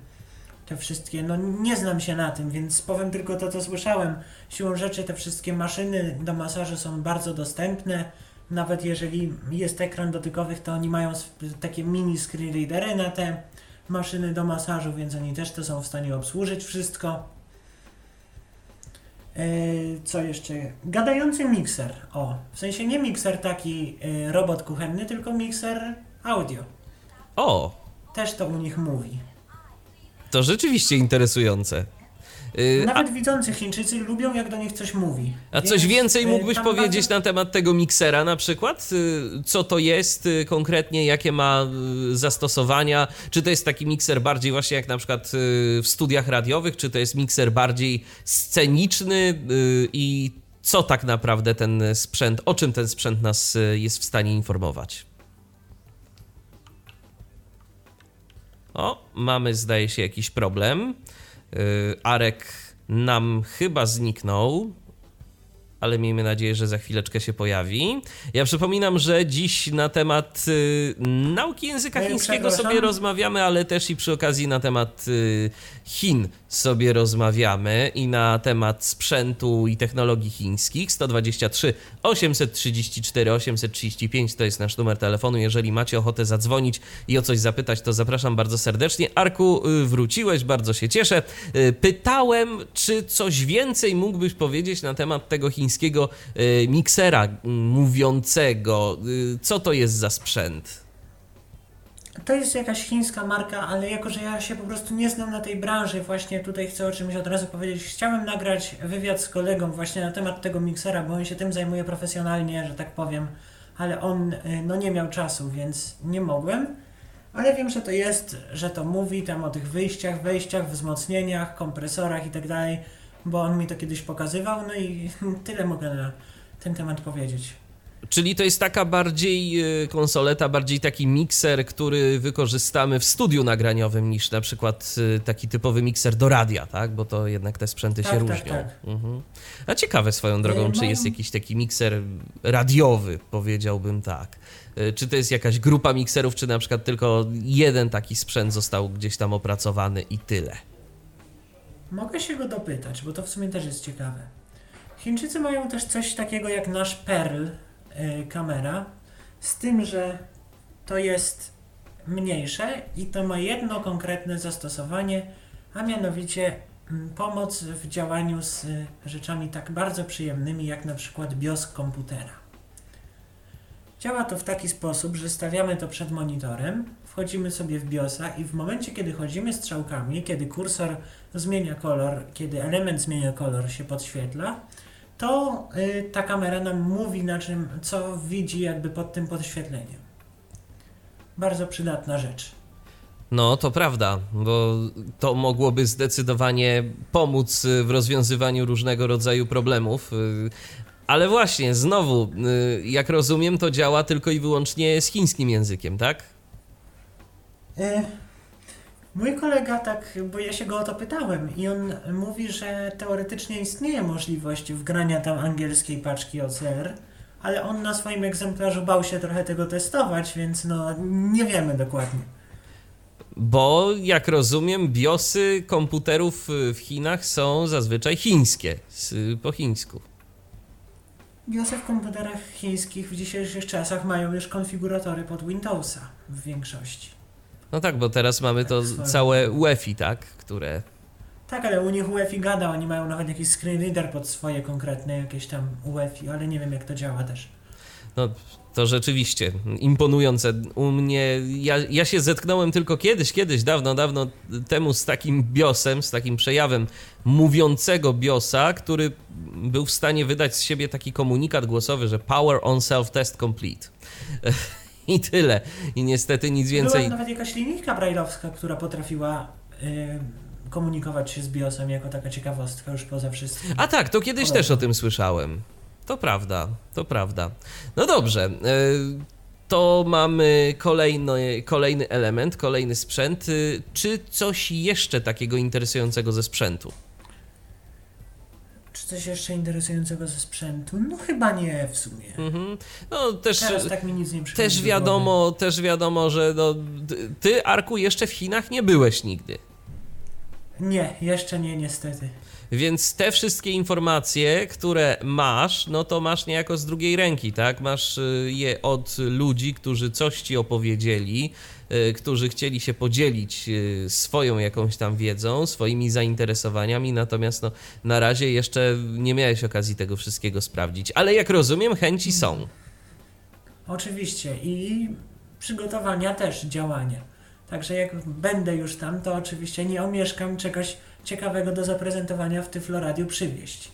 te wszystkie, no nie znam się na tym, więc powiem tylko to, co słyszałem. Siłą rzeczy te wszystkie maszyny do masażu są bardzo dostępne. Nawet jeżeli jest ekran dotykowych, to oni mają takie mini screen readery na te maszyny do masażu, więc oni też to są w stanie obsłużyć wszystko. Yy, Co jeszcze? Gadający mikser. O, w sensie nie mikser taki yy, robot kuchenny, tylko mikser audio. O, Też to u nich mówi. to rzeczywiście interesujące. Y, A, Nawet widzący Chińczycy lubią, jak do nich coś mówi. a coś Więc, więcej yy, mógłbyś powiedzieć bardzo- na temat tego miksera na przykład? Y, Co to jest y, konkretnie, jakie ma y, zastosowania? Czy to jest taki mikser bardziej właśnie jak na przykład y, w studiach radiowych, czy to jest mikser bardziej sceniczny y, i co tak naprawdę ten sprzęt, o czym ten sprzęt nas y, jest w stanie informować? O, mamy zdaje się jakiś problem. Yy, Arek nam chyba zniknął, ale miejmy nadzieję, że za chwileczkę się pojawi. Ja przypominam, że dziś na temat y, nauki języka chińskiego sobie rozmawiamy, ale też i przy okazji na temat y, Chin sobie rozmawiamy i na temat sprzętu i technologii chińskich. 123 834 835 to jest nasz numer telefonu. Jeżeli macie ochotę zadzwonić i o coś zapytać, to zapraszam bardzo serdecznie. Arku, y, wróciłeś, bardzo się cieszę. Y, Pytałem, czy coś więcej mógłbyś powiedzieć na temat tego chińskiego y, miksera mówiącego. Co to jest za sprzęt? To jest jakaś chińska marka, ale jako, że ja się po prostu nie znam na tej branży, właśnie tutaj chcę o czymś od razu powiedzieć. Chciałem nagrać wywiad z kolegą właśnie na temat tego miksera, bo on się tym zajmuje profesjonalnie, że tak powiem, ale on y, no nie miał czasu, więc nie mogłem. Ale wiem, że to jest, że to mówi tam o tych wyjściach, wejściach, wzmocnieniach, kompresorach i tak dalej, bo on mi to kiedyś pokazywał, no i tyle mogę na ten temat powiedzieć. Czyli to jest taka bardziej y, konsoleta, bardziej taki mikser, który wykorzystamy w studiu nagraniowym niż na przykład y, taki typowy mikser do radia, tak? Bo to jednak te sprzęty Tak, się tak, różnią. tak. Mhm. A ciekawe swoją drogą, Y, czy mam- jest jakiś taki mikser radiowy, powiedziałbym tak. Czy to jest jakaś grupa mikserów, czy na przykład tylko jeden taki sprzęt został gdzieś tam opracowany i tyle. Mogę się go dopytać, bo to w sumie też jest ciekawe. Chińczycy mają też coś takiego jak nasz Pearl y, kamera, z tym, że to jest mniejsze i to ma jedno konkretne zastosowanie, a mianowicie mm, pomoc w działaniu z rzeczami tak bardzo przyjemnymi jak na przykład BIOS komputera. Działa to w taki sposób, że stawiamy to przed monitorem, wchodzimy sobie w BIOSa i w momencie, kiedy chodzimy strzałkami, kiedy kursor zmienia kolor, kiedy element zmienia kolor, się podświetla, to y, ta kamera nam mówi na czym, co widzi jakby pod tym podświetleniem. Bardzo przydatna rzecz. No, to prawda, bo to mogłoby zdecydowanie pomóc y, w rozwiązywaniu różnego rodzaju problemów. Y, Ale właśnie, znowu, jak rozumiem, to działa tylko i wyłącznie z chińskim językiem, tak? Mój kolega tak, bo ja się go o to pytałem i on mówi, że teoretycznie istnieje możliwość wgrania tam angielskiej paczki OCR, ale on na swoim egzemplarzu bał się trochę tego testować, więc no nie wiemy dokładnie. Bo jak rozumiem, BIOSy komputerów y, w Chinach są zazwyczaj chińskie, po chińsku. BIOSy w komputerach chińskich w dzisiejszych czasach mają już konfiguratory pod Windowsa w większości. No tak, bo teraz mamy to całe UEFI, tak? Które. Tak, ale u nich UEFI gada, oni mają nawet jakiś screen reader pod swoje konkretne jakieś tam UEFI, ale nie wiem jak to działa też. No, to rzeczywiście imponujące. U mnie, ja, ja się zetknąłem tylko kiedyś, kiedyś, dawno, dawno temu z takim biosem, z takim przejawem mówiącego biosa, który był w stanie wydać z siebie taki komunikat głosowy, że power on self-test complete. I tyle. I niestety nic więcej. Była nawet jakaś linijka brajlowska, która potrafiła y, komunikować się z BIOSem jako taka ciekawostka już poza wszystkim. A tak, to kiedyś też o tym słyszałem. To prawda, to prawda. No dobrze. e, To mamy kolejny, kolejny element, kolejny sprzęt. Y, Czy coś jeszcze takiego interesującego ze sprzętu? Czy coś jeszcze interesującego ze sprzętu? No chyba nie w sumie. Mhm. No też, Teraz tak mi nic nie przychodzi też do wiadomo, też wiadomo, że no, ty, Arku, jeszcze w Chinach nie byłeś nigdy. Nie, jeszcze nie niestety. Więc te wszystkie informacje, które masz, no to masz niejako z drugiej ręki, tak? Masz y, je od ludzi, którzy coś ci opowiedzieli, którzy chcieli się podzielić y, swoją jakąś tam wiedzą, swoimi zainteresowaniami, natomiast no, na razie jeszcze nie miałeś okazji tego wszystkiego sprawdzić. Ale jak rozumiem, chęci są. Oczywiście i przygotowania też, działania. Także jak będę już tam, to oczywiście nie omieszkam czegoś ciekawego do zaprezentowania w Tyfloradiu przywieźć.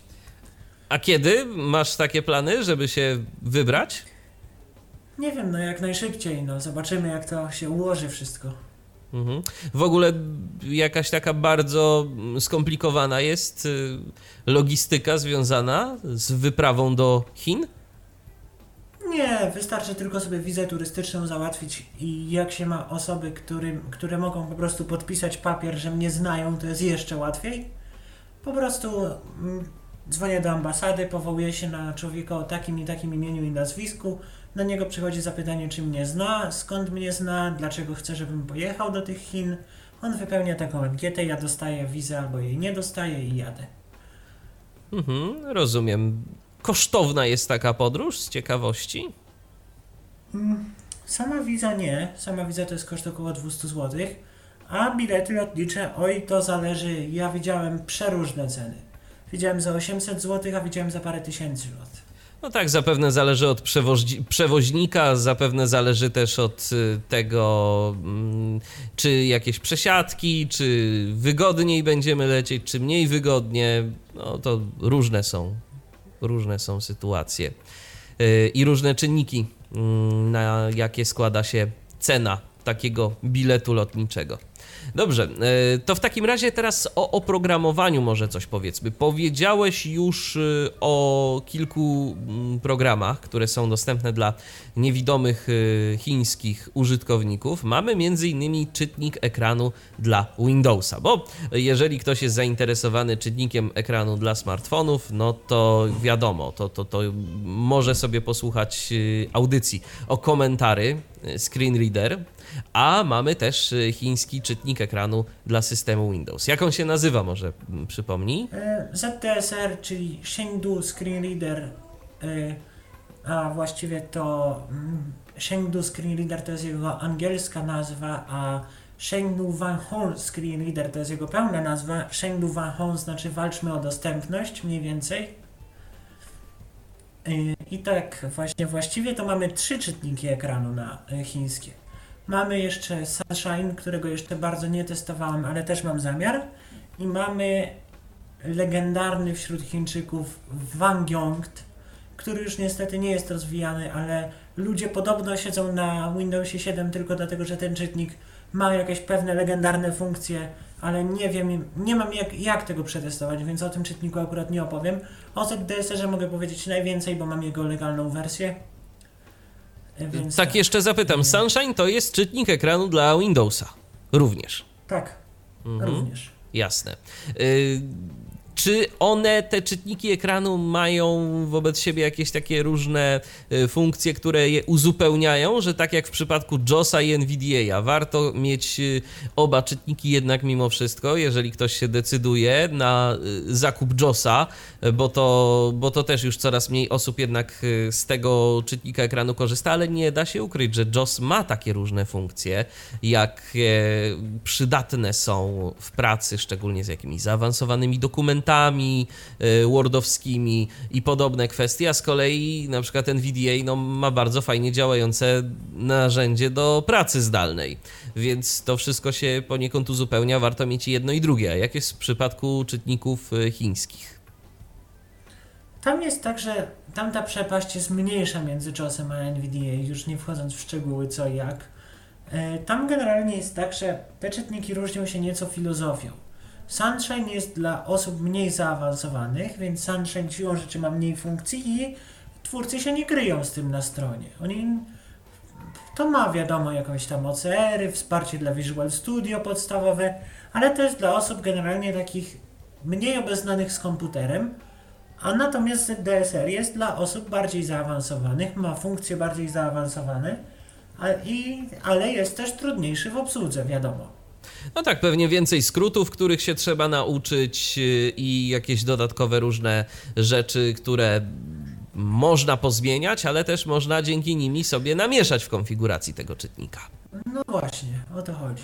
A kiedy masz takie plany, żeby się wybrać? Nie wiem, no jak najszybciej, no zobaczymy jak to się ułoży wszystko. Mhm. W ogóle jakaś taka bardzo mm, skomplikowana jest y, logistyka związana z wyprawą do Chin? Nie, wystarczy tylko sobie wizę turystyczną załatwić i jak się ma osoby, którym, które mogą po prostu podpisać papier, że mnie znają, to jest jeszcze łatwiej. Po prostu mm, dzwonię do ambasady, powołuję się na człowieka o takim i takim imieniu i nazwisku. Na niego przychodzi zapytanie, czy mnie zna, skąd mnie zna, dlaczego chce, żebym pojechał do tych Chin. On wypełnia taką ankietę, ja dostaję wizę albo jej nie dostaję i jadę. Mhm, rozumiem. Kosztowna jest taka podróż z ciekawości? Mm, Sama wiza nie. Sama wiza to jest koszt około 200 zł. A bilety lotnicze, oj, to zależy. Ja widziałem przeróżne ceny. Widziałem za 800 zł, a widziałem za parę tysięcy złotych. No tak, zapewne zależy od przewoźnika, zapewne zależy też od y, tego, mm, czy jakieś przesiadki, czy wygodniej będziemy lecieć, czy mniej wygodnie. No to różne są, różne są sytuacje y, i różne czynniki, mm, na jakie składa się cena takiego biletu lotniczego. Dobrze, e, to w takim razie teraz o oprogramowaniu może coś powiedzmy. Powiedziałeś już e, o kilku mm, programach, które są dostępne dla niewidomych e, chińskich użytkowników. Mamy między innymi czytnik ekranu dla Windowsa, bo jeżeli ktoś jest zainteresowany czytnikiem ekranu dla smartfonów, no to wiadomo, to, to, to może sobie posłuchać audycji o komentary Screen Reader, a mamy też y, chiński czytnik ekranu dla systemu Windows. Jak on się nazywa, może przypomnij? E, ZTSR, czyli Chengdu Screen Reader, e, a właściwie to mm, Chengdu Screen Reader to jest jego angielska nazwa, a Chengdu Van Hong Screen Reader to jest jego pełna nazwa. Chengdu Van Hong znaczy walczmy o dostępność, mniej więcej. E, I tak właśnie właściwie to mamy trzy czytniki ekranu na chińskie. Mamy jeszcze Sunshine, którego jeszcze bardzo nie testowałem, ale też mam zamiar. I mamy legendarny wśród Chińczyków Wangyongt, który już niestety nie jest rozwijany, ale ludzie podobno siedzą na Windowsie 7 tylko dlatego, że ten czytnik ma jakieś pewne legendarne funkcje, ale nie wiem, nie mam jak, jak tego przetestować, więc o tym czytniku akurat nie opowiem. O ZDSR-ze mogę powiedzieć najwięcej, bo mam jego legalną wersję. Więc Tak jeszcze zapytam, Sunshine to jest czytnik ekranu dla Windowsa. Również. Tak, Mhm. również. Jasne. Y, czy one, te czytniki ekranu, mają wobec siebie jakieś takie różne y, funkcje, które je uzupełniają, że tak jak w przypadku JOSa i NVDA, warto mieć y, oba czytniki jednak mimo wszystko, jeżeli ktoś się decyduje na y, zakup JOSa, bo to, bo to też już coraz mniej osób jednak z tego czytnika ekranu korzysta, ale nie da się ukryć, że JOS ma takie różne funkcje, jakie przydatne są w pracy, szczególnie z jakimiś zaawansowanymi dokumentami y, wordowskimi i podobne kwestie, a z kolei na przykład NVDA no, ma bardzo fajnie działające narzędzie do pracy zdalnej, więc to wszystko się poniekąd uzupełnia, warto mieć jedno i drugie. A jak jest w przypadku czytników y, chińskich? Tam jest tak, że tam ta przepaść jest mniejsza między JOSem a NVDA, już nie wchodząc w szczegóły co i jak. E, Tam generalnie jest tak, że te czytniki różnią się nieco filozofią. Sunshine jest dla osób mniej zaawansowanych, więc Sunshine siłą rzeczy ma mniej funkcji i twórcy się nie kryją z tym na stronie. Oni to ma wiadomo jakąś tam OCR-y, wsparcie dla Visual Studio podstawowe, ale to jest dla osób generalnie takich mniej obeznanych z komputerem, a natomiast ZDSR jest dla osób bardziej zaawansowanych, ma funkcje bardziej zaawansowane, a, i, ale jest też trudniejszy w obsłudze, wiadomo. No tak, pewnie więcej skrótów, których się trzeba nauczyć y, i jakieś dodatkowe różne rzeczy, które można pozmieniać, ale też można dzięki nimi sobie namieszać w konfiguracji tego czytnika. No właśnie, o to chodzi.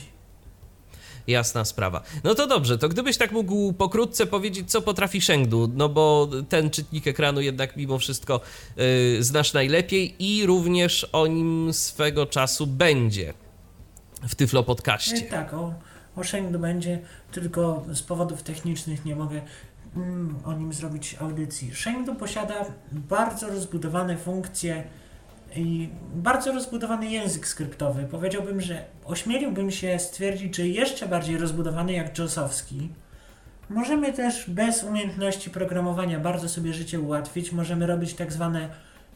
Jasna sprawa. No to dobrze, to gdybyś tak mógł pokrótce powiedzieć, co potrafi Shengdu, no bo ten czytnik ekranu jednak mimo wszystko y, znasz najlepiej i również o nim swego czasu będzie w Tyflo E, Podcaście. tak, o, o Shengdu będzie, tylko z powodów technicznych nie mogę mm, o nim zrobić audycji. Shengdu posiada bardzo rozbudowane funkcje i bardzo rozbudowany język skryptowy. Powiedziałbym, że ośmieliłbym się stwierdzić, że jeszcze bardziej rozbudowany jak JOSowski. Możemy też bez umiejętności programowania bardzo sobie życie ułatwić. Możemy robić tak zwane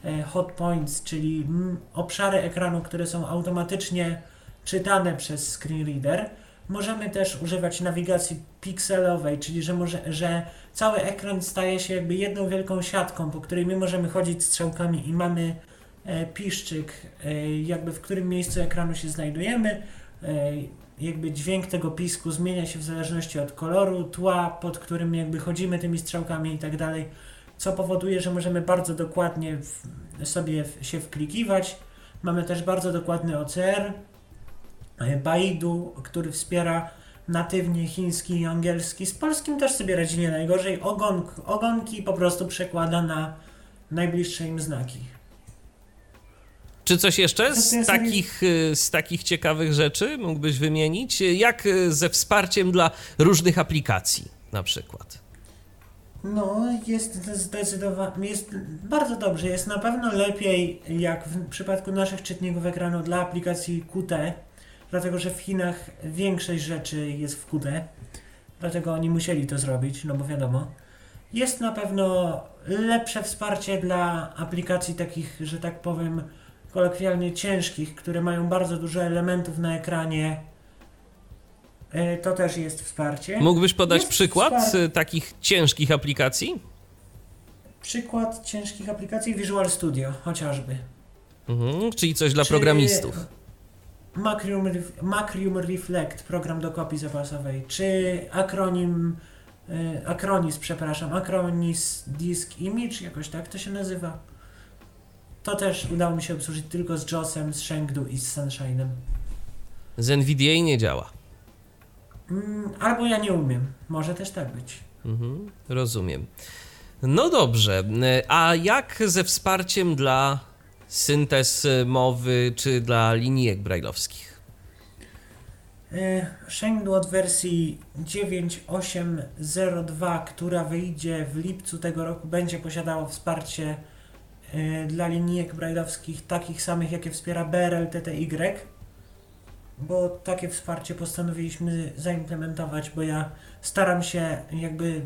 e, hot points, czyli mm, obszary ekranu, które są automatycznie czytane przez screen reader. Możemy też używać nawigacji pikselowej, czyli że, może, że cały ekran staje się jakby jedną wielką siatką, po której my możemy chodzić strzałkami i mamy e, piszczyk, e, jakby w którym miejscu ekranu się znajdujemy. E, jakby dźwięk tego pisku zmienia się w zależności od koloru, tła, pod którym jakby chodzimy tymi strzałkami i tak dalej, co powoduje, że możemy bardzo dokładnie w, sobie w, się wklikiwać. Mamy też bardzo dokładny OCR, Baidu, który wspiera natywnie chiński i angielski. Z polskim też sobie radzi nie najgorzej. Ogon, ogonki po prostu przekłada na najbliższe im znaki. Czy coś jeszcze To z takich, y, z takich ciekawych rzeczy mógłbyś wymienić? Jak y, ze wsparciem dla różnych aplikacji na przykład? No, jest zdecydowanie, jest bardzo dobrze. Jest na pewno lepiej jak w przypadku naszych czytników ekranu dla aplikacji Qt, dlatego że w Chinach większość rzeczy jest w Qt, dlatego oni musieli to zrobić, no bo wiadomo. Jest na pewno lepsze wsparcie dla aplikacji takich, że tak powiem, kolokwialnie ciężkich, które mają bardzo dużo elementów na ekranie. E, To też jest wsparcie. Mógłbyś podać Jest przykład wspar- y, takich ciężkich aplikacji? Przykład ciężkich aplikacji Visual Studio chociażby. Mhm, czyli coś dla Czy programistów. Macrium, Macrium Reflect, program do kopii zapasowej, czy akronim, y, Acronis, przepraszam, Acronis Disk Image, jakoś tak to się nazywa. To też udało mi się obsłużyć tylko z JOSem, z Shengdu i z Sunshine'em. Z NVDA nie działa. Mm, albo ja nie umiem, może też tak być. Mhm, rozumiem. No dobrze, y, a jak ze wsparciem dla syntez mowy czy dla linijek brajlowskich? E, Shengdu od wersji 9.8.02, która wyjdzie w lipcu tego roku, będzie posiadało wsparcie e, dla linijek brailleowskich takich samych, jakie wspiera BRL TTY. bo takie wsparcie postanowiliśmy zaimplementować, bo ja staram się jakby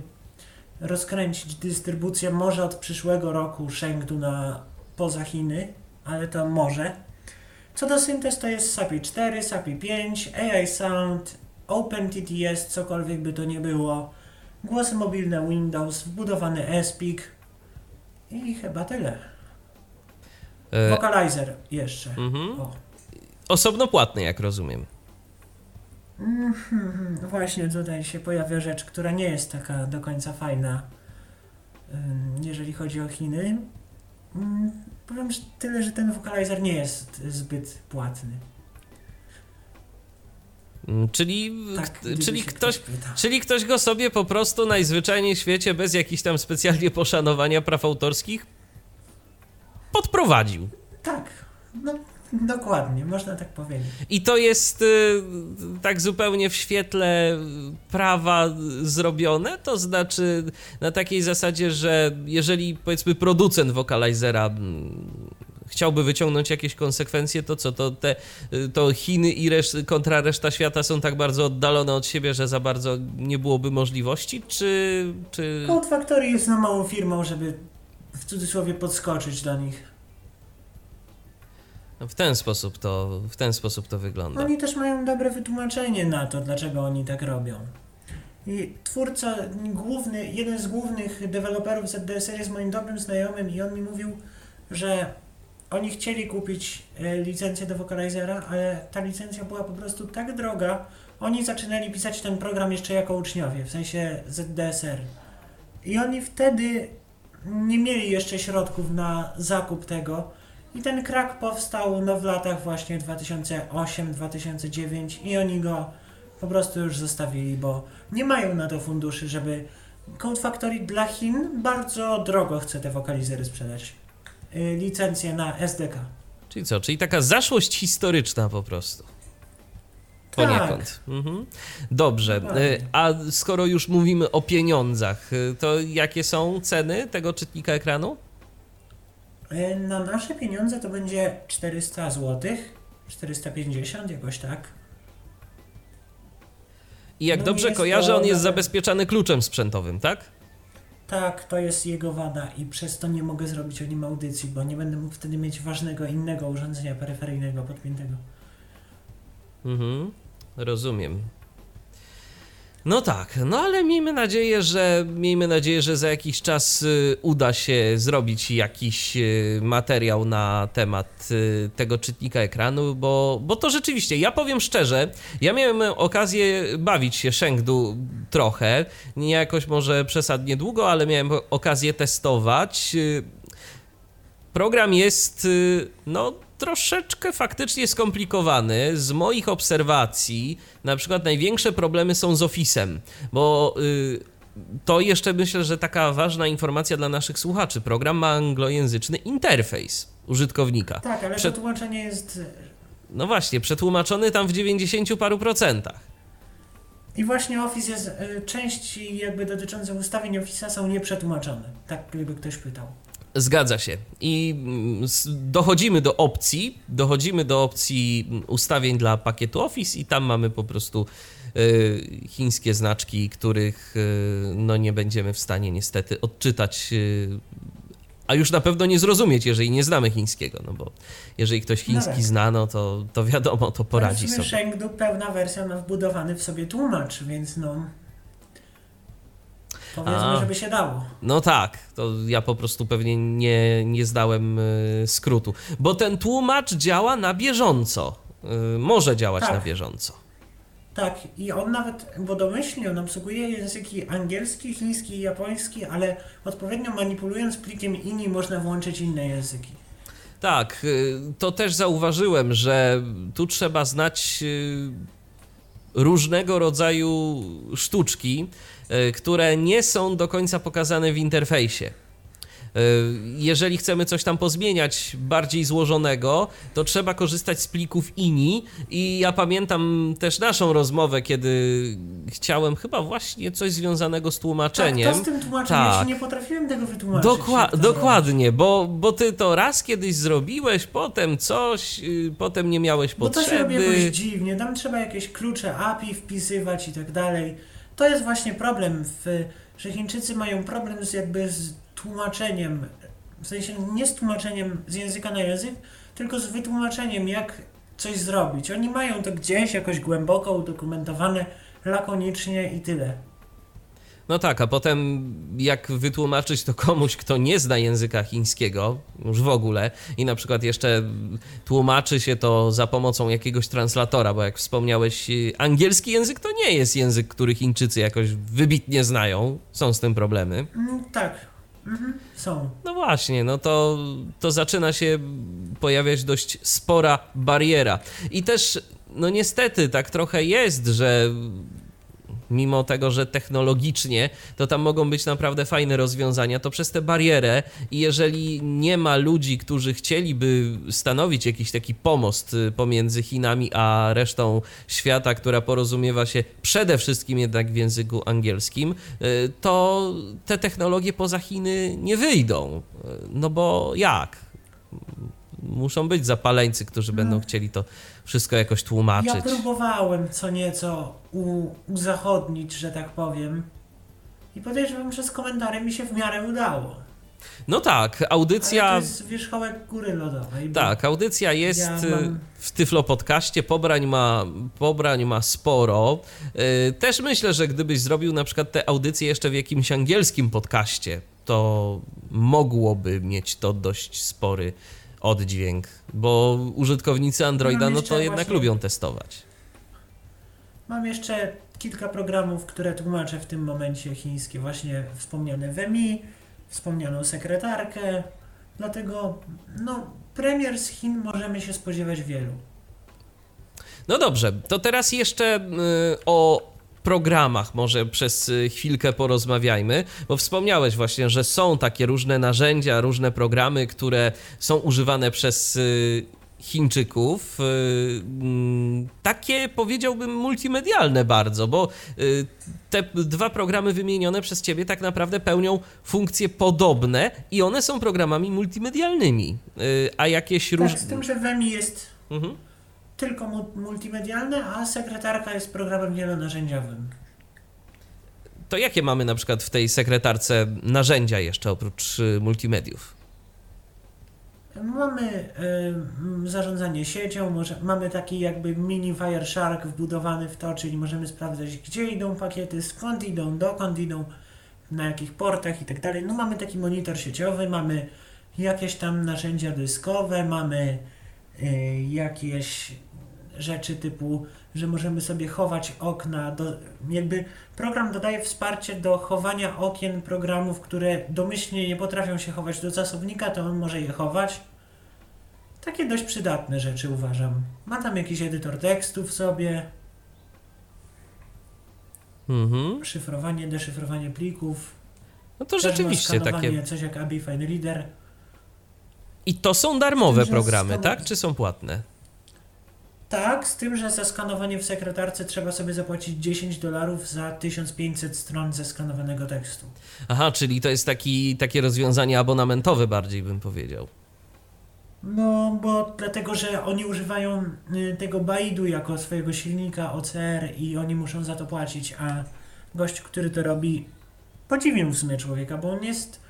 rozkręcić dystrybucję może od przyszłego roku Shengdu na poza Chiny, ale to może. Co do syntez to jest SAPI 4, SAPI 5, AI Sound, OpenTTS, cokolwiek by to nie było, głosy mobilne Windows, wbudowany SPIC i chyba tyle. E, Vocalizer jeszcze. mhm. Osobno płatny, jak rozumiem. Mhm, Właśnie tutaj się pojawia rzecz, która nie jest taka do końca fajna, jeżeli chodzi o Chiny. Ym, Powiem że tyle, że ten vocalizer nie jest zbyt płatny. Mm, Czyli, Tak, czyli, ktoś, pytał. czyli ktoś go sobie po prostu najzwyczajniej w świecie, bez jakichś tam specjalnie poszanowania praw autorskich, podprowadził. Tak, no dokładnie, można tak powiedzieć. I to jest y, tak zupełnie w świetle prawa zrobione, to znaczy na takiej zasadzie, że jeżeli powiedzmy producent wokalizera mm, chciałby wyciągnąć jakieś konsekwencje, to co, to te y, to Chiny i reszt, kontra reszta świata są tak bardzo oddalone od siebie, że za bardzo nie byłoby możliwości, czy... czy... Code Factory jest za małą firmą, żeby w cudzysłowie podskoczyć do nich. W ten sposób to, w ten sposób to wygląda. Oni też mają dobre wytłumaczenie na to, dlaczego oni tak robią. I twórca, główny, jeden z głównych deweloperów ZDSR jest moim dobrym znajomym i on mi mówił, że oni chcieli kupić e, licencję do Vocalizera, ale ta licencja była po prostu tak droga. Oni zaczynali pisać ten program jeszcze jako uczniowie, w sensie ZDSR. I oni wtedy nie mieli jeszcze środków na zakup tego. I ten krak powstał no, w latach właśnie 2008-2009 i oni go po prostu już zostawili, bo nie mają na to funduszy, żeby Code Factory dla Chin bardzo drogo chce te wokalizery sprzedać. Y, licencję na SDK. Czyli co? Czyli taka zaszłość historyczna po prostu. Poniekąd. Mhm. Dobrze. Dokładnie. Y, A skoro już mówimy o pieniądzach, y, to jakie są ceny tego czytnika ekranu? Y, Na nasze pieniądze to będzie 400 zł, 450 jakoś tak. I jak No dobrze kojarzę, on jest zabezpieczany kluczem sprzętowym, tak? Tak, to jest jego wada i przez to nie mogę zrobić o nim audycji, bo nie będę mógł wtedy mieć ważnego innego urządzenia peryferyjnego podpiętego. Mhm. Rozumiem. No tak, no ale miejmy nadzieję, że miejmy nadzieję, że za jakiś czas y, uda się zrobić jakiś y, materiał na temat y, tego czytnika ekranu, bo, bo to rzeczywiście, ja powiem szczerze, ja miałem okazję bawić się Shengdu trochę, nie jakoś może przesadnie długo, ale miałem okazję testować. Program jest, no, troszeczkę faktycznie skomplikowany. Z moich obserwacji, na przykład największe problemy są z Office'em, bo y, to jeszcze myślę, że taka ważna informacja dla naszych słuchaczy. Program ma anglojęzyczny interfejs użytkownika. Tak, ale Przed- to tłumaczenie jest No właśnie, przetłumaczony tam w 90 paru procentach. I właśnie Office jest, y, części jakby dotyczące ustawień Office'a są nieprzetłumaczone. Tak gdyby ktoś pytał. Zgadza się. I mm, dochodzimy do opcji, dochodzimy do opcji mm, ustawień dla pakietu Office i tam mamy po prostu y, chińskie znaczki, których y, no nie będziemy w stanie niestety odczytać, y, a już na pewno nie zrozumieć, jeżeli nie znamy chińskiego, no bo jeżeli ktoś chiński tak. zna, no to, to wiadomo, to poradzi sobie. Shengdu pełna wersja ma wbudowany w sobie tłumacz, więc no... Powiedzmy, A. żeby się dało. No tak, to ja po prostu pewnie nie, nie zdałem y, skrótu, bo ten tłumacz działa na bieżąco. Y, może działać Tak. na bieżąco. Tak, i on nawet, bo domyślnie on obsługuje języki angielski, chiński i japoński, ale odpowiednio manipulując plikiem INI można włączyć inne języki. Tak, y, to też zauważyłem, że tu trzeba znać różnego rodzaju sztuczki, które nie są do końca pokazane w interfejsie. Y, Jeżeli chcemy coś tam pozmieniać bardziej złożonego, to trzeba korzystać z plików INI i ja pamiętam też naszą rozmowę, kiedy chciałem chyba właśnie coś związanego z tłumaczeniem. Tak, to z tym tłumaczeniem ja Tak. się nie potrafiłem tego wytłumaczyć. Dokła- to dokładnie, bo, bo ty to raz kiedyś zrobiłeś, potem coś, yy, potem nie miałeś Bo to się robi potrzeby. jakoś dziwnie, tam trzeba jakieś klucze API wpisywać i tak dalej. To jest właśnie problem, w, że Chińczycy mają problem z jakby z tłumaczeniem, w sensie nie z tłumaczeniem z języka na język, tylko z wytłumaczeniem jak coś zrobić. Oni mają to gdzieś jakoś głęboko udokumentowane, lakonicznie i tyle. No tak, a potem jak wytłumaczyć to komuś, kto nie zna języka chińskiego, już w ogóle, i na przykład jeszcze tłumaczy się to za pomocą jakiegoś translatora, bo jak wspomniałeś, angielski język to nie jest język, który Chińczycy jakoś wybitnie znają, są z tym problemy. Mm, tak, mhm, są. No właśnie, no to, to zaczyna się pojawiać dość spora bariera. I też, no niestety, tak trochę jest, że mimo tego, że technologicznie to tam mogą być naprawdę fajne rozwiązania, to przez tę barierę i jeżeli nie ma ludzi, którzy chcieliby stanowić jakiś taki pomost y, pomiędzy Chinami a resztą świata, która porozumiewa się przede wszystkim jednak w języku angielskim, y, to te technologie poza Chiny nie wyjdą. Y, No bo jak? Muszą być zapaleńcy, którzy będą chcieli to wszystko jakoś tłumaczyć. Ja próbowałem co nieco u, uzachodnić, że tak powiem. I podejrzewam, że z komentarzem mi się w miarę udało. No tak, Ale audycja. to jest wierzchołek góry lodowej. Tak, audycja jest Ja y, mam- w Tyflo Podcaście, pobrań ma, pobrań ma sporo. Y, Też myślę, że gdybyś zrobił na przykład tę audycję jeszcze w jakimś angielskim podcaście, to mogłoby mieć to dość spory oddźwięk, bo użytkownicy Androida no to jednak właśnie- lubią testować. Mam jeszcze kilka programów, które tłumaczę w tym momencie chińskie. Właśnie wspomniane WMI, wspomnianą sekretarkę. Dlatego, no, premier z Chin możemy się spodziewać wielu. No dobrze, to teraz jeszcze y, o programach może przez y, chwilkę porozmawiajmy, bo wspomniałeś właśnie, że są takie różne narzędzia, różne programy, które są używane przez y, Chińczyków. y, mm, Takie powiedziałbym multimedialne bardzo, bo te dwa programy wymienione przez ciebie tak naprawdę pełnią funkcje podobne i one są programami multimedialnymi. A jakieś różne. Tak, z tym, że WMI jest Mhm. Tylko mu- multimedialne, a sekretarka jest programem wielonarzędziowym. To jakie mamy na przykład w tej sekretarce narzędzia jeszcze oprócz y, multimediów? Mamy y, zarządzanie siecią, może, mamy taki jakby mini Wireshark wbudowany w to, czyli możemy sprawdzać, gdzie idą pakiety, skąd idą, dokąd idą, na jakich portach i tak dalej. No mamy taki monitor sieciowy, mamy jakieś tam narzędzia dyskowe, mamy y, jakieś rzeczy typu, że możemy sobie chować okna, do, jakby program dodaje wsparcie do chowania okien programów, które domyślnie nie potrafią się chować do czasownika, to on może je chować. Takie dość przydatne rzeczy uważam. Ma tam jakiś edytor tekstów sobie, Mhm. szyfrowanie, deszyfrowanie plików. No to rzeczywiście takie. Coś jak ABI Fine Reader. I to są darmowe programy, tak? Czy są płatne? Tak, z tym, że za skanowanie w sekretarce trzeba sobie zapłacić 10 dolarów za 1500 stron zeskanowanego tekstu. Aha, czyli to jest taki, takie rozwiązanie abonamentowe bardziej bym powiedział. No, bo dlatego, że oni używają y, tego Baidu jako swojego silnika OCR i oni muszą za to płacić, a gość, który to robi, podziwiam w sumie człowieka, bo on jest,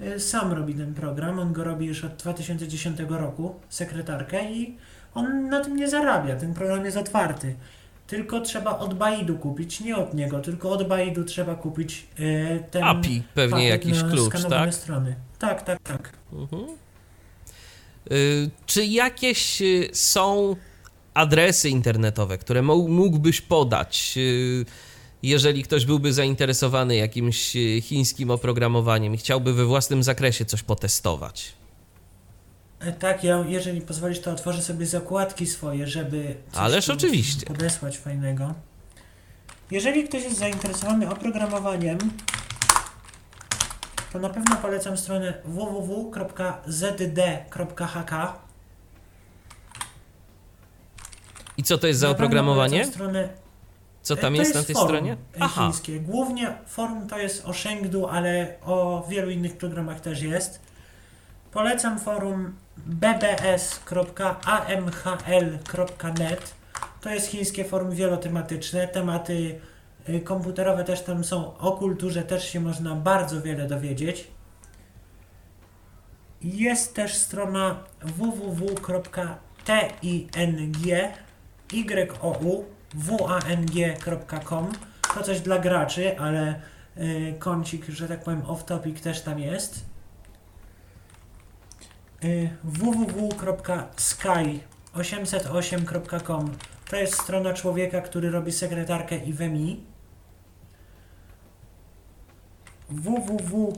y, sam robi ten program, on go robi już od 2010 roku, sekretarkę i on na tym nie zarabia, ten program jest otwarty. Tylko trzeba od Baidu kupić, nie od niego, tylko od Baidu trzeba kupić y, ten API, pewnie jakiś klucz, tak? strony. Tak, tak, tak. Mhm. Y, Czy jakieś y, są adresy internetowe, które mógłbyś podać, y, jeżeli ktoś byłby zainteresowany jakimś chińskim oprogramowaniem i chciałby we własnym zakresie coś potestować? E, Tak, ja, jeżeli pozwolisz, to otworzę sobie zakładki swoje, żeby. Ależ oczywiście. Podesłać fajnego. Jeżeli ktoś jest zainteresowany oprogramowaniem, to na pewno polecam stronę www.zd.hk. I co to jest za oprogramowanie? Stronę, Co tam to jest na tej stronie? Aha, chińskie. Głównie forum to jest o Shengdu, ale o wielu innych programach też jest. Polecam forum bbs.amhl.net. To jest chińskie forum wielotematyczne. Tematy y, komputerowe też tam są. O kulturze też się można bardzo wiele dowiedzieć. Jest też strona www.ting.you.wang.com To coś dla graczy, ale y, kącik, że tak powiem, off-topic też tam jest. Y, www.sky808.com To jest strona człowieka, który robi sekretarkę i WMI. www.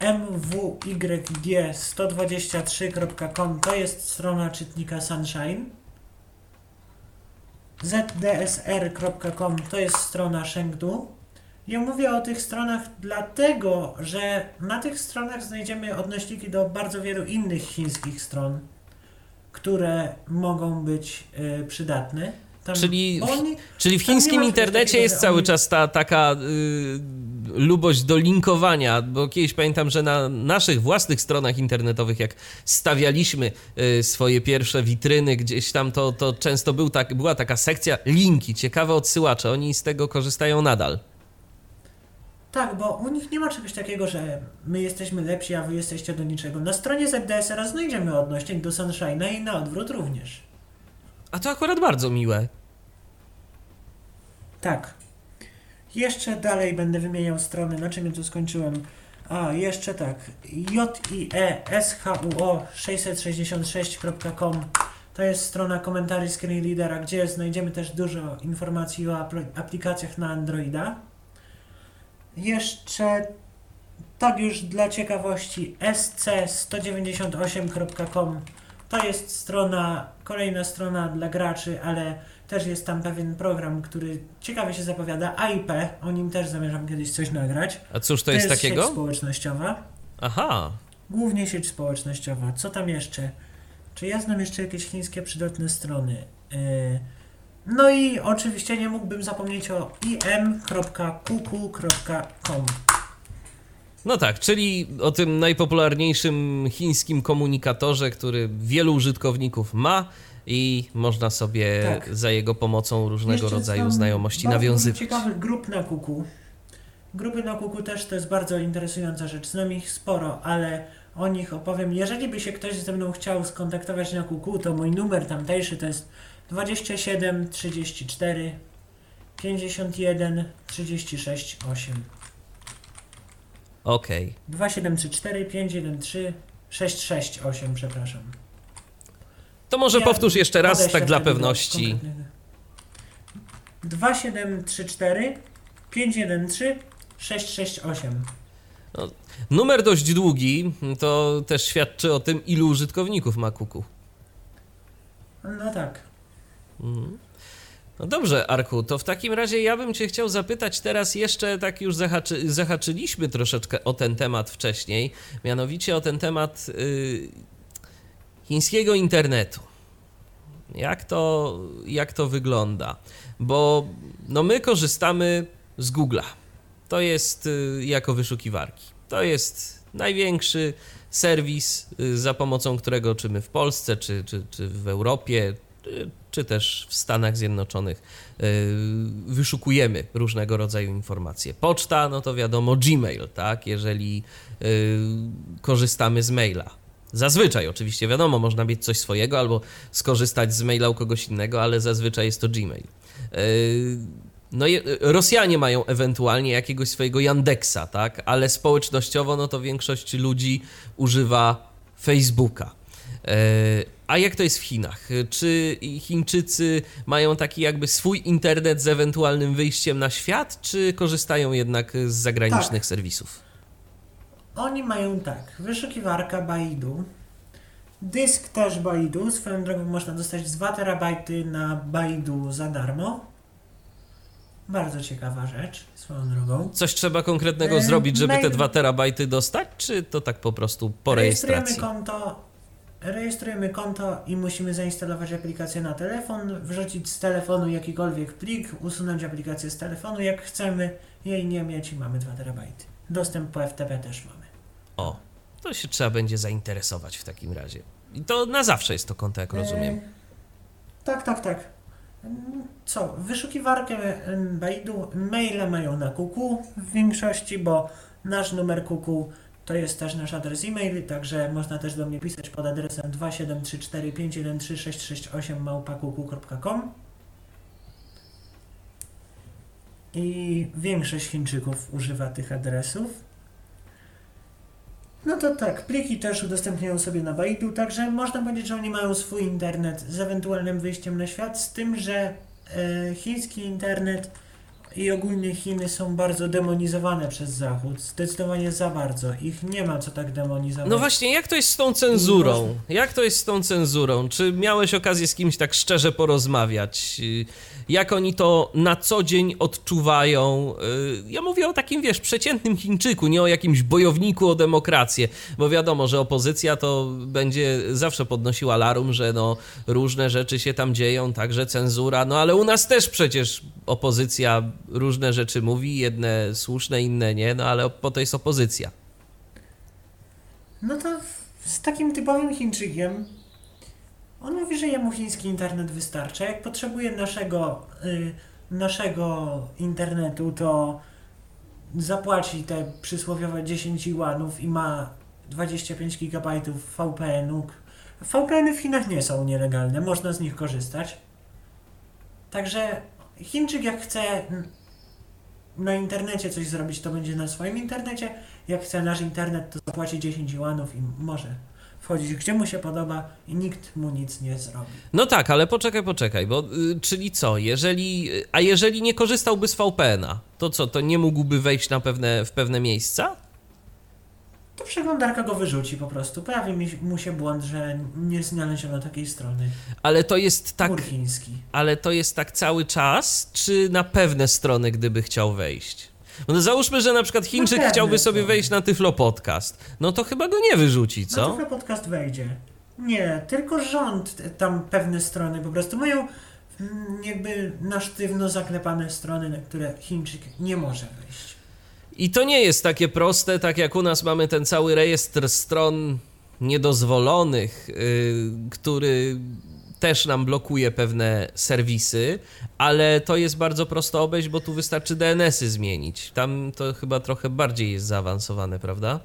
mwyg123.com to jest strona czytnika Sunshine. zdsr.com to jest strona Shengdu. Ja mówię o tych stronach dlatego, że na tych stronach znajdziemy odnośniki do bardzo wielu innych chińskich stron, które mogą być y, przydatne. Tam Czyli- oni, czyli w Tam nie chińskim internecie takiego, jest cały oni- czas ta taka y, lubość do linkowania, bo kiedyś pamiętam, że na naszych własnych stronach internetowych, jak stawialiśmy y, swoje pierwsze witryny gdzieś tam, to, to często był tak, była taka sekcja linki, ciekawe odsyłacze, oni z tego korzystają nadal. Tak, bo u nich nie ma czegoś takiego, że my jesteśmy lepsi, a wy jesteście do niczego. Na stronie ZDSR znajdziemy odnośnik do Sunshine'a i na odwrót również. A to akurat bardzo miłe. Tak. Jeszcze dalej będę wymieniał strony, na czym ja tu skończyłem. A, jeszcze tak. JIESHUO666.com To jest strona komentarzy Screen Readera, gdzie znajdziemy też dużo informacji o apl- aplikacjach na Androida. Jeszcze tak już dla ciekawości sc198.com to jest strona, kolejna strona dla graczy, ale też jest tam pewien program, który ciekawie się zapowiada, AIP, o nim też zamierzam kiedyś coś nagrać. A cóż to, jest sieć takiego? społecznościowa, Aha, głównie sieć społecznościowa. Co tam jeszcze? Czy ja znam jeszcze jakieś chińskie przydatne strony? Yy, No i oczywiście nie mógłbym zapomnieć o im.kuku.com. No tak, czyli o tym najpopularniejszym chińskim komunikatorze, który wielu użytkowników ma i można sobie Tak. za jego pomocą różnego Jeszcze rodzaju znajomości nawiązywać. ciekawych grup na kuku. Grupy na kuku też to jest bardzo interesująca rzecz. Znam ich sporo, ale o nich opowiem. Jeżeli by się ktoś ze mną chciał skontaktować na kuku, to mój numer tamtejszy to jest 27 34 51 36 8. Okej. 2734 513 668, przepraszam. To może Ja powtórz jeszcze raz, tak dla pewności. kompletnego. 2734 513 668. Numer dość długi, to też świadczy o tym, ilu użytkowników ma Kuku. No tak. No dobrze, Arku, to w takim razie ja bym Cię chciał zapytać teraz jeszcze, tak już zahaczy, zahaczyliśmy troszeczkę o ten temat wcześniej, mianowicie o ten temat y, chińskiego internetu. Jak to, jak to wygląda? Bo no my korzystamy z Google'a. To jest y, jako wyszukiwarki. To jest największy serwis, y, za pomocą którego czy my w Polsce, czy, czy, czy w Europie, czy, czy też w Stanach Zjednoczonych y, wyszukujemy różnego rodzaju informacje. Poczta, no to wiadomo, Gmail, tak? Jeżeli y, korzystamy z maila. Zazwyczaj oczywiście, wiadomo, można mieć coś swojego albo skorzystać z maila u kogoś innego, ale zazwyczaj jest to Gmail. Y, no, Rosjanie mają ewentualnie jakiegoś swojego Yandexa, tak? Ale społecznościowo, no to większość ludzi używa Facebooka. E, A jak to jest w Chinach? Czy Chińczycy mają taki jakby swój internet z ewentualnym wyjściem na świat, czy korzystają jednak z zagranicznych Tak. serwisów? Oni mają tak, wyszukiwarka Baidu, dysk też Baidu, swoją drogą można dostać 2 terabajty na Baidu za darmo. Bardzo ciekawa rzecz, swoją drogą. Coś trzeba konkretnego E, zrobić, żeby te mail- 2 terabajty dostać, czy to tak po prostu po Rejestrujemy rejestracji? konto, rejestrujemy konto i musimy zainstalować aplikację na telefon, wrzucić z telefonu jakikolwiek plik, usunąć aplikację z telefonu, jak chcemy jej nie mieć i mamy 2 terabajty. Dostęp po FTP też mamy. O, to się trzeba będzie zainteresować w takim razie. I to na zawsze jest to konto, jak rozumiem. E, tak, tak, tak. Co? Wyszukiwarkę Baidu, maile mają na kuku w większości, bo nasz numer kuku to jest też nasz adres e-mail, także można też do mnie pisać pod adresem 27345136668 małpakuku.com i większość Chińczyków używa tych adresów. No to tak, pliki też udostępniają sobie na Baidu, także można powiedzieć, że oni mają swój internet z ewentualnym wyjściem na świat, z tym, że e, chiński internet i ogólnie Chiny są bardzo demonizowane przez Zachód. Zdecydowanie za bardzo. Ich nie ma co tak demonizować. No właśnie, jak to jest z tą cenzurą? Jak to jest z tą cenzurą? Czy miałeś okazję z kimś tak szczerze porozmawiać? Jak oni to na co dzień odczuwają? Y, Ja mówię o takim, wiesz, przeciętnym Chińczyku, nie o jakimś bojowniku o demokrację, bo wiadomo, że opozycja to będzie zawsze podnosiła alarm, że no różne rzeczy się tam dzieją, także cenzura, no ale u nas też przecież opozycja różne rzeczy mówi, jedne słuszne, inne nie, no ale po to jest opozycja. No to z takim typowym Chińczykiem on mówi, że jemu chiński internet wystarcza. Jak potrzebuje naszego, y, naszego internetu, to zapłaci te przysłowiowe 10 yuanów i ma 25 GB VPN-u. VPN-y w Chinach nie są nielegalne, można z nich korzystać. Także Chińczyk jak chce na internecie coś zrobić, to będzie na swoim internecie. Jak chce nasz internet, to zapłaci 10 yuanów i może wchodzić gdzie mu się podoba i nikt mu nic nie zrobi. No tak, ale poczekaj, poczekaj, bo y, czyli co, jeżeli, a jeżeli nie korzystałby z VPN-a, to co, to nie mógłby wejść na pewne, w pewne miejsca? To przeglądarka go wyrzuci po prostu. Pojawi mi, mu się błąd, że nie znaleziono takiej strony. Ale to jest tak, Mur chiński. ale to jest tak cały czas, czy na pewne strony, gdyby chciał wejść? No załóżmy, że na przykład Chińczyk pewne chciałby sobie strony. wejść na Tyflo Podcast, no to chyba go nie wyrzuci, Na co? trochę podcast wejdzie. Nie, tylko rząd tam pewne strony po prostu mają mm, jakby na sztywno zaklepane strony, na które Chińczyk nie może wejść. I to nie jest takie proste, tak jak u nas mamy ten cały rejestr stron niedozwolonych, yy, który też nam blokuje pewne serwisy, ale to jest bardzo prosto obejść, bo tu wystarczy DNS-y zmienić. Tam to chyba trochę bardziej jest zaawansowane, prawda?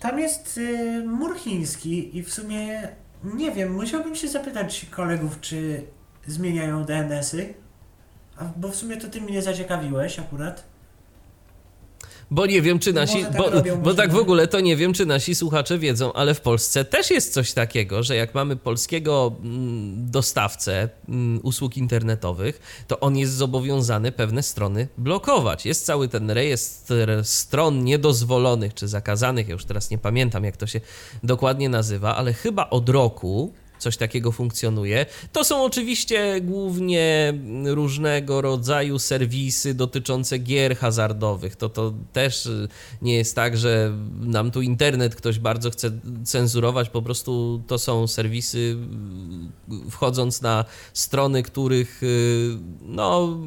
Tam jest y, mur chiński i w sumie nie wiem, musiałbym się zapytać kolegów, czy zmieniają DNS-y. Bo w sumie to ty mnie zaciekawiłeś akurat. Bo nie wiem, czy nasi. Tak bo, robią, bo tak w ogóle to nie wiem, czy nasi słuchacze wiedzą, ale w Polsce też jest coś takiego, że jak mamy polskiego mm, dostawcę mm, usług internetowych, to on jest zobowiązany pewne strony blokować. Jest cały ten rejestr stron niedozwolonych czy zakazanych, ja już teraz nie pamiętam, jak to się dokładnie nazywa, ale chyba od roku coś takiego funkcjonuje. To są oczywiście głównie różnego rodzaju serwisy dotyczące gier hazardowych. To, to też nie jest tak, że nam tu internet ktoś bardzo chce cenzurować. Po prostu to są serwisy, y, wchodząc na strony, których y, no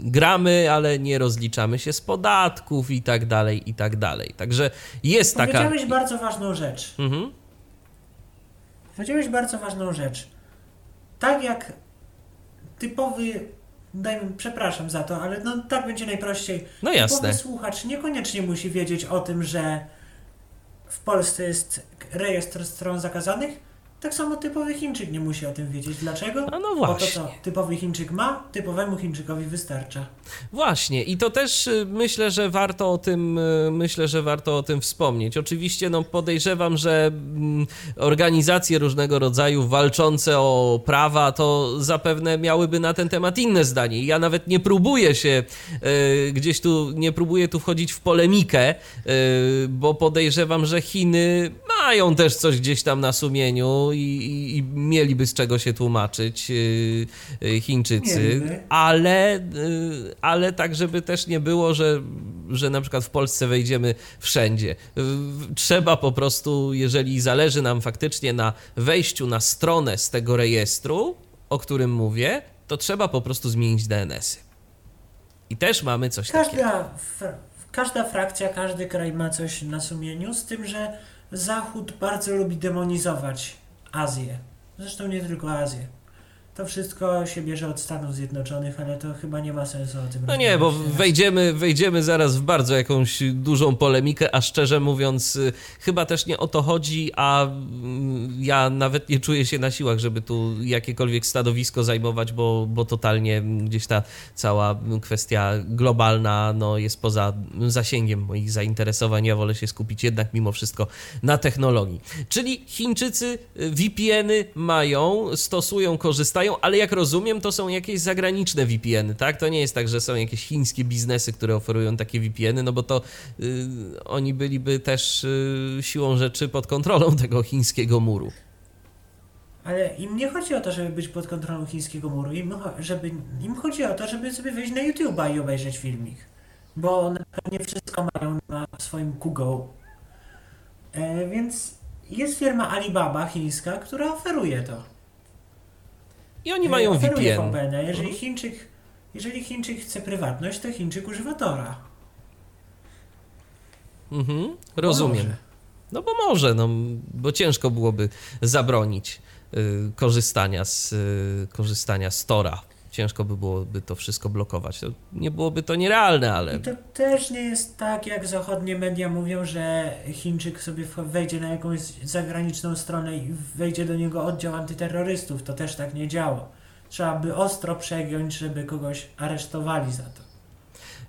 gramy, ale nie rozliczamy się z podatków i tak dalej, i tak dalej. Także jest taka... Powiedziałeś bardzo ważną rzecz. Mhm. Powiedziałeś bardzo ważną rzecz. Tak jak typowy, dajmy, przepraszam za to, ale no tak będzie najprościej. No jasne. Typowy słuchacz niekoniecznie musi wiedzieć o tym, że w Polsce jest rejestr stron zakazanych. Tak samo typowy Chińczyk nie musi o tym wiedzieć. Dlaczego? A no Bo to właśnie. co typowy Chińczyk ma, typowemu Chińczykowi wystarcza. Właśnie, i to też y, myślę, że warto o tym, y, myślę, że warto o tym wspomnieć. Oczywiście, no podejrzewam, że mm, organizacje różnego rodzaju walczące o prawa, to zapewne miałyby na ten temat inne zdanie. Ja nawet nie próbuję się y, gdzieś tu, nie próbuję tu wchodzić w polemikę, bo podejrzewam, że Chiny mają też coś gdzieś tam na sumieniu i, i, i mieliby z czego się tłumaczyć yy, yy, Chińczycy, Mieliby. ale, yy, ale tak, żeby też nie było, że, że na przykład w Polsce wejdziemy wszędzie. Trzeba po prostu, jeżeli zależy nam faktycznie na wejściu na stronę z tego rejestru, o którym mówię, to trzeba po prostu zmienić DNS-y. I też mamy coś takiego. Każda, fra- każda frakcja, każdy kraj ma coś na sumieniu, z tym, że Zachód bardzo lubi demonizować Azję. Zresztą nie tylko Azję. To wszystko się bierze od Stanów Zjednoczonych, ale to chyba nie ma sensu o tym No nie, bo wejdziemy, wejdziemy zaraz w bardzo jakąś dużą polemikę, a szczerze mówiąc, y, chyba też nie o to chodzi, a mm, ja nawet nie czuję się na siłach, żeby tu jakiekolwiek stanowisko zajmować, bo, bo totalnie gdzieś ta cała kwestia globalna no, jest poza zasięgiem moich zainteresowań. Ja wolę się skupić jednak mimo wszystko na technologii. Czyli Chińczycy y, VPN-y mają, stosują, korzystają, ale jak rozumiem, to są jakieś zagraniczne VPN-y, tak? To nie jest tak, że są jakieś chińskie biznesy, które oferują takie VPN-y, no bo to y, oni byliby też y, siłą rzeczy pod kontrolą tego chińskiego muru. Ale im nie chodzi o to, żeby być pod kontrolą chińskiego muru, im, żeby, im chodzi o to, żeby sobie wejść na YouTube'a i obejrzeć filmik. Bo nie wszystko mają na swoim Google. E, więc jest firma Alibaba chińska, która oferuje to. I oni E, mają oferuje VPN. VPN-a. Jeżeli Mhm. Chińczyk, jeżeli Chińczyk chce prywatność, to Chińczyk używa Tora. Mhm, rozumiem. No bo może, no, bo ciężko byłoby zabronić y, korzystania z, y, korzystania z Tora. Ciężko by byłoby to wszystko blokować. To nie byłoby to nierealne, ale I to też nie jest tak, jak zachodnie media mówią, że Chińczyk sobie wejdzie na jakąś zagraniczną stronę i wejdzie do niego oddział antyterrorystów. To też tak nie działa. Trzeba by ostro przegiąć, żeby kogoś aresztowali za to.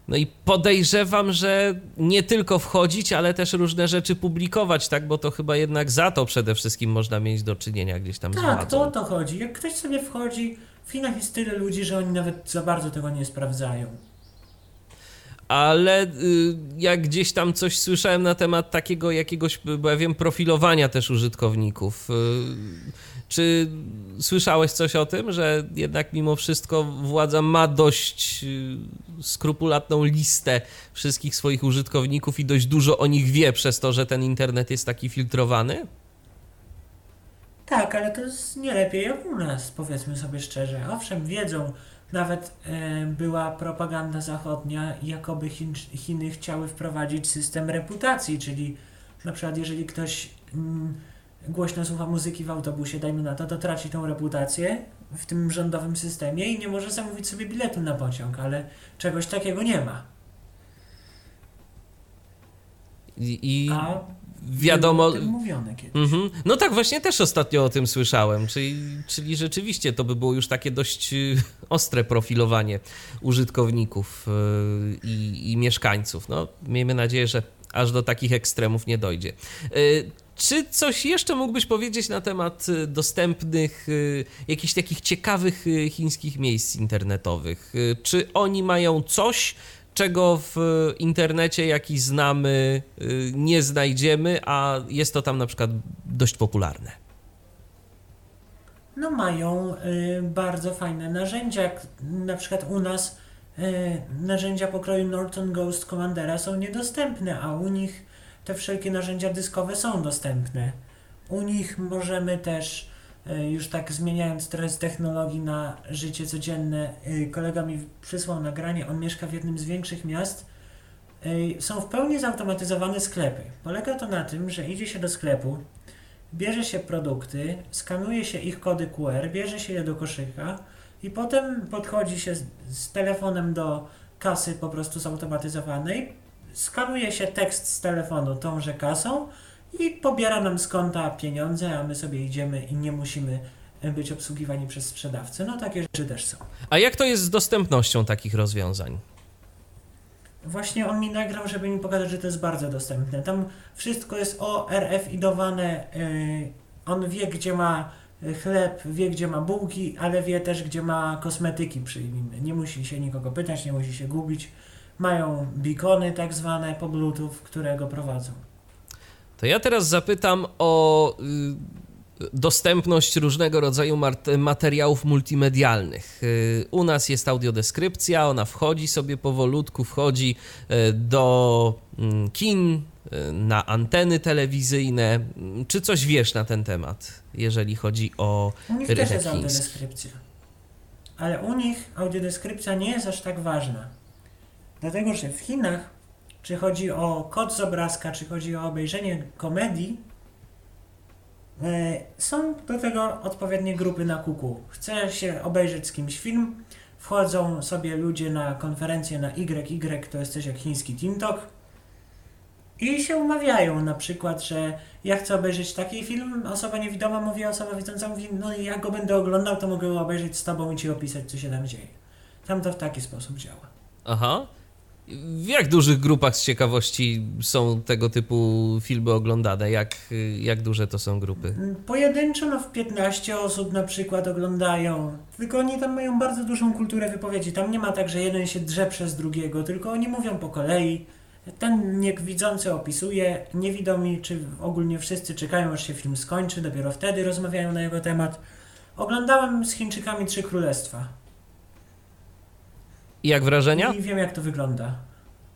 No i podejrzewam, że nie tylko wchodzić, ale też różne rzeczy publikować, tak? Bo to chyba jednak za to przede wszystkim można mieć do czynienia gdzieś tam z Tak, władzą. to o to chodzi. Jak ktoś sobie wchodzi, w Chinach jest tyle ludzi, że oni nawet za bardzo tego nie sprawdzają. Ale y, jak gdzieś tam coś słyszałem na temat takiego jakiegoś, bo ja wiem, profilowania też użytkowników. Y, Czy słyszałeś coś o tym, że jednak mimo wszystko władza ma dość y, skrupulatną listę wszystkich swoich użytkowników i dość dużo o nich wie przez to, że ten internet jest taki filtrowany? Tak, ale to jest nie lepiej jak u nas, powiedzmy sobie szczerze. Owszem, wiedzą, nawet e, była propaganda zachodnia, jakoby Chin, Chiny chciały wprowadzić system reputacji, czyli na przykład jeżeli ktoś mm, głośno słucha muzyki w autobusie, dajmy na to, to traci tą reputację w tym rządowym systemie i nie może zamówić sobie biletu na pociąg, ale czegoś takiego nie ma. I, i A wiadomo. mówione kiedyś. Mhm. No tak, właśnie też ostatnio o tym słyszałem, czyli, czyli rzeczywiście to by było już takie dość y, ostre profilowanie użytkowników y, i, i mieszkańców. No, miejmy nadzieję, że aż do takich ekstremów nie dojdzie. Y, Czy coś jeszcze mógłbyś powiedzieć na temat dostępnych, jakichś takich ciekawych chińskich miejsc internetowych? Czy oni mają coś, czego w internecie, jaki znamy, y, nie znajdziemy, a jest to tam na przykład dość popularne? No mają y, bardzo fajne narzędzia, jak na przykład u nas y, narzędzia pokroju Norton Ghost Commandera są niedostępne, a u nich te wszelkie narzędzia dyskowe są dostępne. U nich możemy też, już tak zmieniając teraz technologii na życie codzienne, y, kolega mi przysłał nagranie, on mieszka w jednym z większych miast, y, są w pełni zautomatyzowane sklepy. Polega to na tym, że idzie się do sklepu, bierze się produkty, skanuje się ich kody QR, bierze się je do koszyka i potem podchodzi się z, z telefonem do kasy po prostu zautomatyzowanej, skanuje się tekst z telefonu tąże kasą i pobiera nam z konta pieniądze, a my sobie idziemy i nie musimy być obsługiwani przez sprzedawcę. No takie rzeczy też są. A jak to jest z dostępnością takich rozwiązań? Właśnie on mi nagrał, żeby mi pokazać, że to jest bardzo dostępne. Tam wszystko jest ORF-idowane. Yy, on wie, gdzie ma y, chleb, wie, gdzie ma bułki, ale wie też, gdzie ma kosmetyki, przyjmijmy. Nie musi się nikogo pytać, nie musi się gubić. Mają beacony tak zwane po Bluetooth, które go prowadzą. To ja teraz zapytam o y, dostępność różnego rodzaju mat- materiałów multimedialnych. Y, U nas jest audiodeskrypcja, ona wchodzi sobie powolutku, wchodzi y, do mm, kin, na anteny telewizyjne. Czy coś wiesz na ten temat, jeżeli chodzi o U nich też jest chiński? audiodeskrypcja. Ale u nich audiodeskrypcja nie jest aż tak ważna. Dlatego, że w Chinach, czy chodzi o kod z obrazka, czy chodzi o obejrzenie komedii, e, są do tego odpowiednie grupy na kuku. Chce się obejrzeć z kimś film, wchodzą sobie ludzie na konferencję na YY, to jest coś jak chiński TikTok, i się umawiają na przykład, że ja chcę obejrzeć taki film, osoba niewidoma mówi, osoba widząca mówi, no i jak go będę oglądał, to mogę go obejrzeć z tobą i ci opisać, co się tam dzieje. Tam to w taki sposób działa. Aha. W jak dużych grupach z ciekawości są tego typu filmy oglądane? Jak, jak duże to są grupy? Pojedynczo, no w 15 osób na przykład oglądają, tylko oni tam mają bardzo dużą kulturę wypowiedzi. Tam nie ma tak, że jeden się drze przez drugiego, tylko oni mówią po kolei. Ten niewidzący opisuje, niewidomi, czy ogólnie wszyscy czekają, aż się film skończy, dopiero wtedy rozmawiają na jego temat. Oglądałem z Chińczykami Trzy Królestwa. I jak wrażenia? I wiem, jak to wygląda.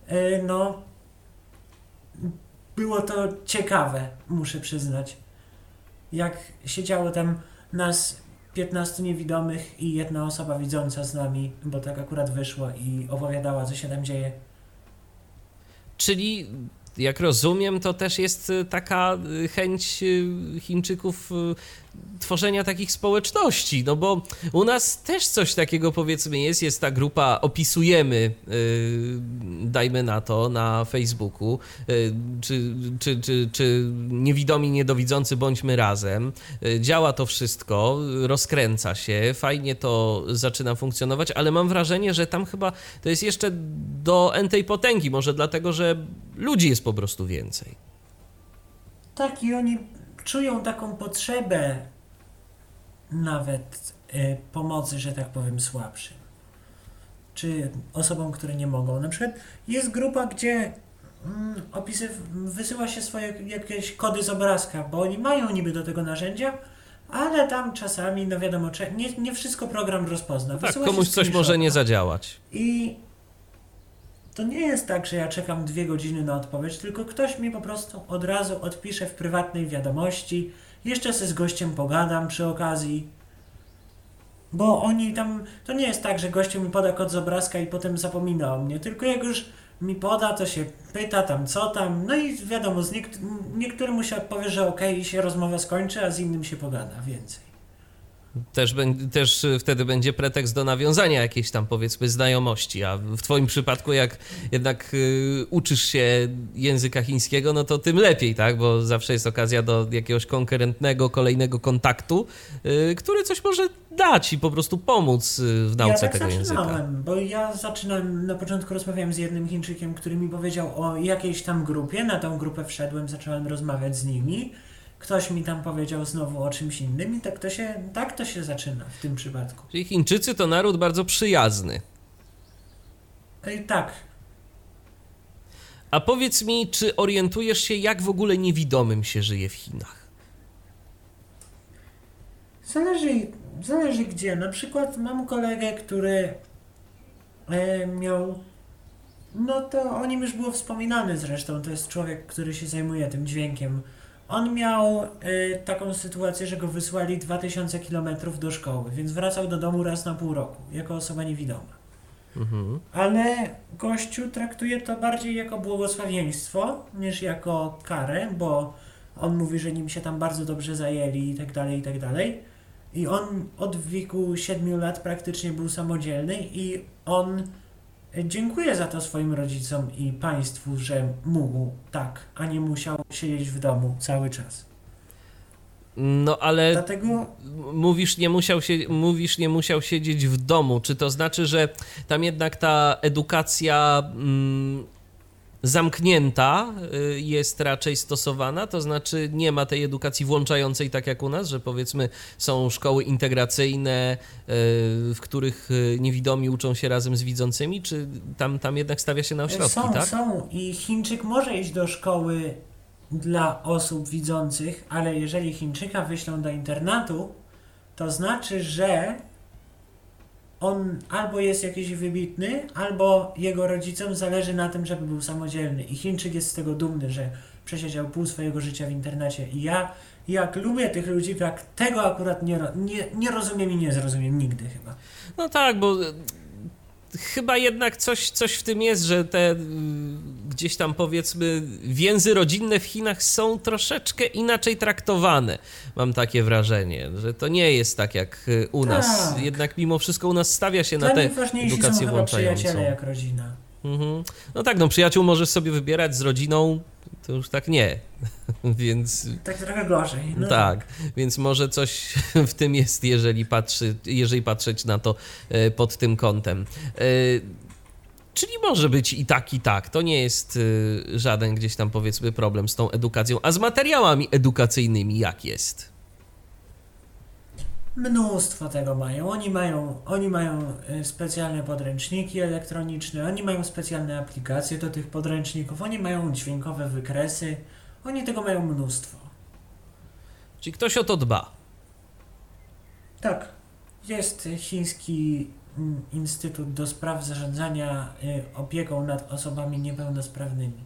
E, No, było to ciekawe, muszę przyznać. Jak siedziało tam nas 15 niewidomych i jedna osoba widząca z nami, bo tak akurat wyszło i opowiadała, co się tam dzieje. Czyli, jak rozumiem, to też jest y, taka y, chęć y, Chińczyków tworzenia takich społeczności, no bo u nas też coś takiego powiedzmy jest, jest ta grupa Opisujemy, y, dajmy na to, na Facebooku, y, czy, czy, czy, czy niewidomi, niedowidzący bądźmy razem. Y, Działa to wszystko, rozkręca się, fajnie to zaczyna funkcjonować, ale mam wrażenie, że tam chyba to jest jeszcze do entej potęgi, może dlatego, że ludzi jest po prostu więcej. Tak, i oni czują taką potrzebę nawet e, pomocy, że tak powiem, słabszym. Czy osobom, które nie mogą. Na przykład jest grupa, gdzie mm, opisy, wysyła się swoje jakieś kody z obrazka, bo oni mają niby do tego narzędzia, ale tam czasami, no wiadomo, nie, nie wszystko program rozpozna. Tak, Wysyła się komuś coś może nie zadziałać. I to nie jest tak, że ja czekam dwie godziny na odpowiedź, tylko ktoś mi po prostu od razu odpisze w prywatnej wiadomości. Jeszcze se z gościem pogadam przy okazji. Bo oni tam. To nie jest tak, że gościu mi poda kod z obrazka i potem zapomina o mnie, tylko jak już mi poda, to się pyta tam co tam. No i wiadomo, z niekt- niektórym się odpowie, że okej, i się rozmowa skończy, a z innym się pogada więcej. Też, też y, wtedy będzie pretekst do nawiązania jakiejś tam powiedzmy znajomości, a w twoim przypadku jak jednak y, uczysz się języka chińskiego, no to tym lepiej, tak? Bo zawsze jest okazja do jakiegoś konkretnego, kolejnego kontaktu, y, który coś może dać i po prostu pomóc y, w nauce ja tak tego języka. zaczynałem, bo ja zaczynałem, na początku rozmawiałem z jednym Chińczykiem, który mi powiedział o jakiejś tam grupie, na tą grupę wszedłem, zacząłem rozmawiać z nimi, ktoś mi tam powiedział znowu o czymś innym i tak to się, tak to się zaczyna w tym przypadku. Czyli Chińczycy to naród bardzo przyjazny. Ej, tak, A powiedz mi, czy orientujesz się, jak w ogóle niewidomym się żyje w Chinach? zależy, zależy gdzie. Na przykład mam kolegę, który e, miał, no to o nim już było wspominane zresztą, to jest człowiek, który się zajmuje tym dźwiękiem. On miał e, taką sytuację, że go wysłali 2000 km do szkoły, więc wracał do domu raz na pół roku, jako osoba niewidoma. Mhm. Ale Kościół traktuje to bardziej jako błogosławieństwo niż jako karę, bo on mówi, że nim się tam bardzo dobrze zajęli i tak dalej, i tak dalej. I on od wieku 7 lat praktycznie był samodzielny i on dziękuję za to swoim rodzicom i państwu, że mógł tak, a nie musiał siedzieć w domu cały czas. No ale Dlatego mówisz nie, musiał się, mówisz, nie musiał siedzieć w domu. Czy to znaczy, że tam jednak ta edukacja mm, zamknięta y, jest raczej stosowana? To znaczy nie ma tej edukacji włączającej tak jak u nas, że powiedzmy są szkoły integracyjne, y, w których y, niewidomi uczą się razem z widzącymi, czy tam, tam jednak stawia się na ośrodki, są, tak? są i Chińczyk może iść do szkoły dla osób widzących, ale jeżeli Chińczyka wyślą do internatu, to znaczy, że on albo jest jakiś wybitny, albo jego rodzicom zależy na tym, żeby był samodzielny. I Chińczyk jest z tego dumny, że przesiedział pół swojego życia w internacie. I ja, jak lubię tych ludzi, tak tego akurat nie, nie, nie rozumiem i nie zrozumiem nigdy chyba. No tak, bo chyba jednak coś, coś w tym jest, że te gdzieś tam powiedzmy więzy rodzinne w Chinach są troszeczkę inaczej traktowane. Mam takie wrażenie, że to nie jest tak jak e, u nas. Tak. Jednak mimo wszystko u nas stawia się na Dla tę ważniejsi są edukację chyba włączającą. przyjaciele jak rodzina. Mhm. No tak, no przyjaciół możesz sobie wybierać z rodziną, to już tak nie. Więc Tak trochę gorzej. No. tak, więc może coś w tym jest, jeżeli, patrzy, jeżeli patrzeć na to e, pod tym kątem. Czyli może być i tak, i tak. To nie jest e, żaden gdzieś tam powiedzmy problem z tą edukacją. A z materiałami edukacyjnymi jak jest? Mnóstwo tego mają. Oni mają, oni mają y, specjalne podręczniki elektroniczne, oni mają specjalne aplikacje do tych podręczników, oni mają dźwiękowe wykresy, oni tego mają mnóstwo. Czyli ktoś o to dba. Tak, jest chiński Instytut do Spraw Zarządzania y, Opieką nad Osobami Niepełnosprawnymi.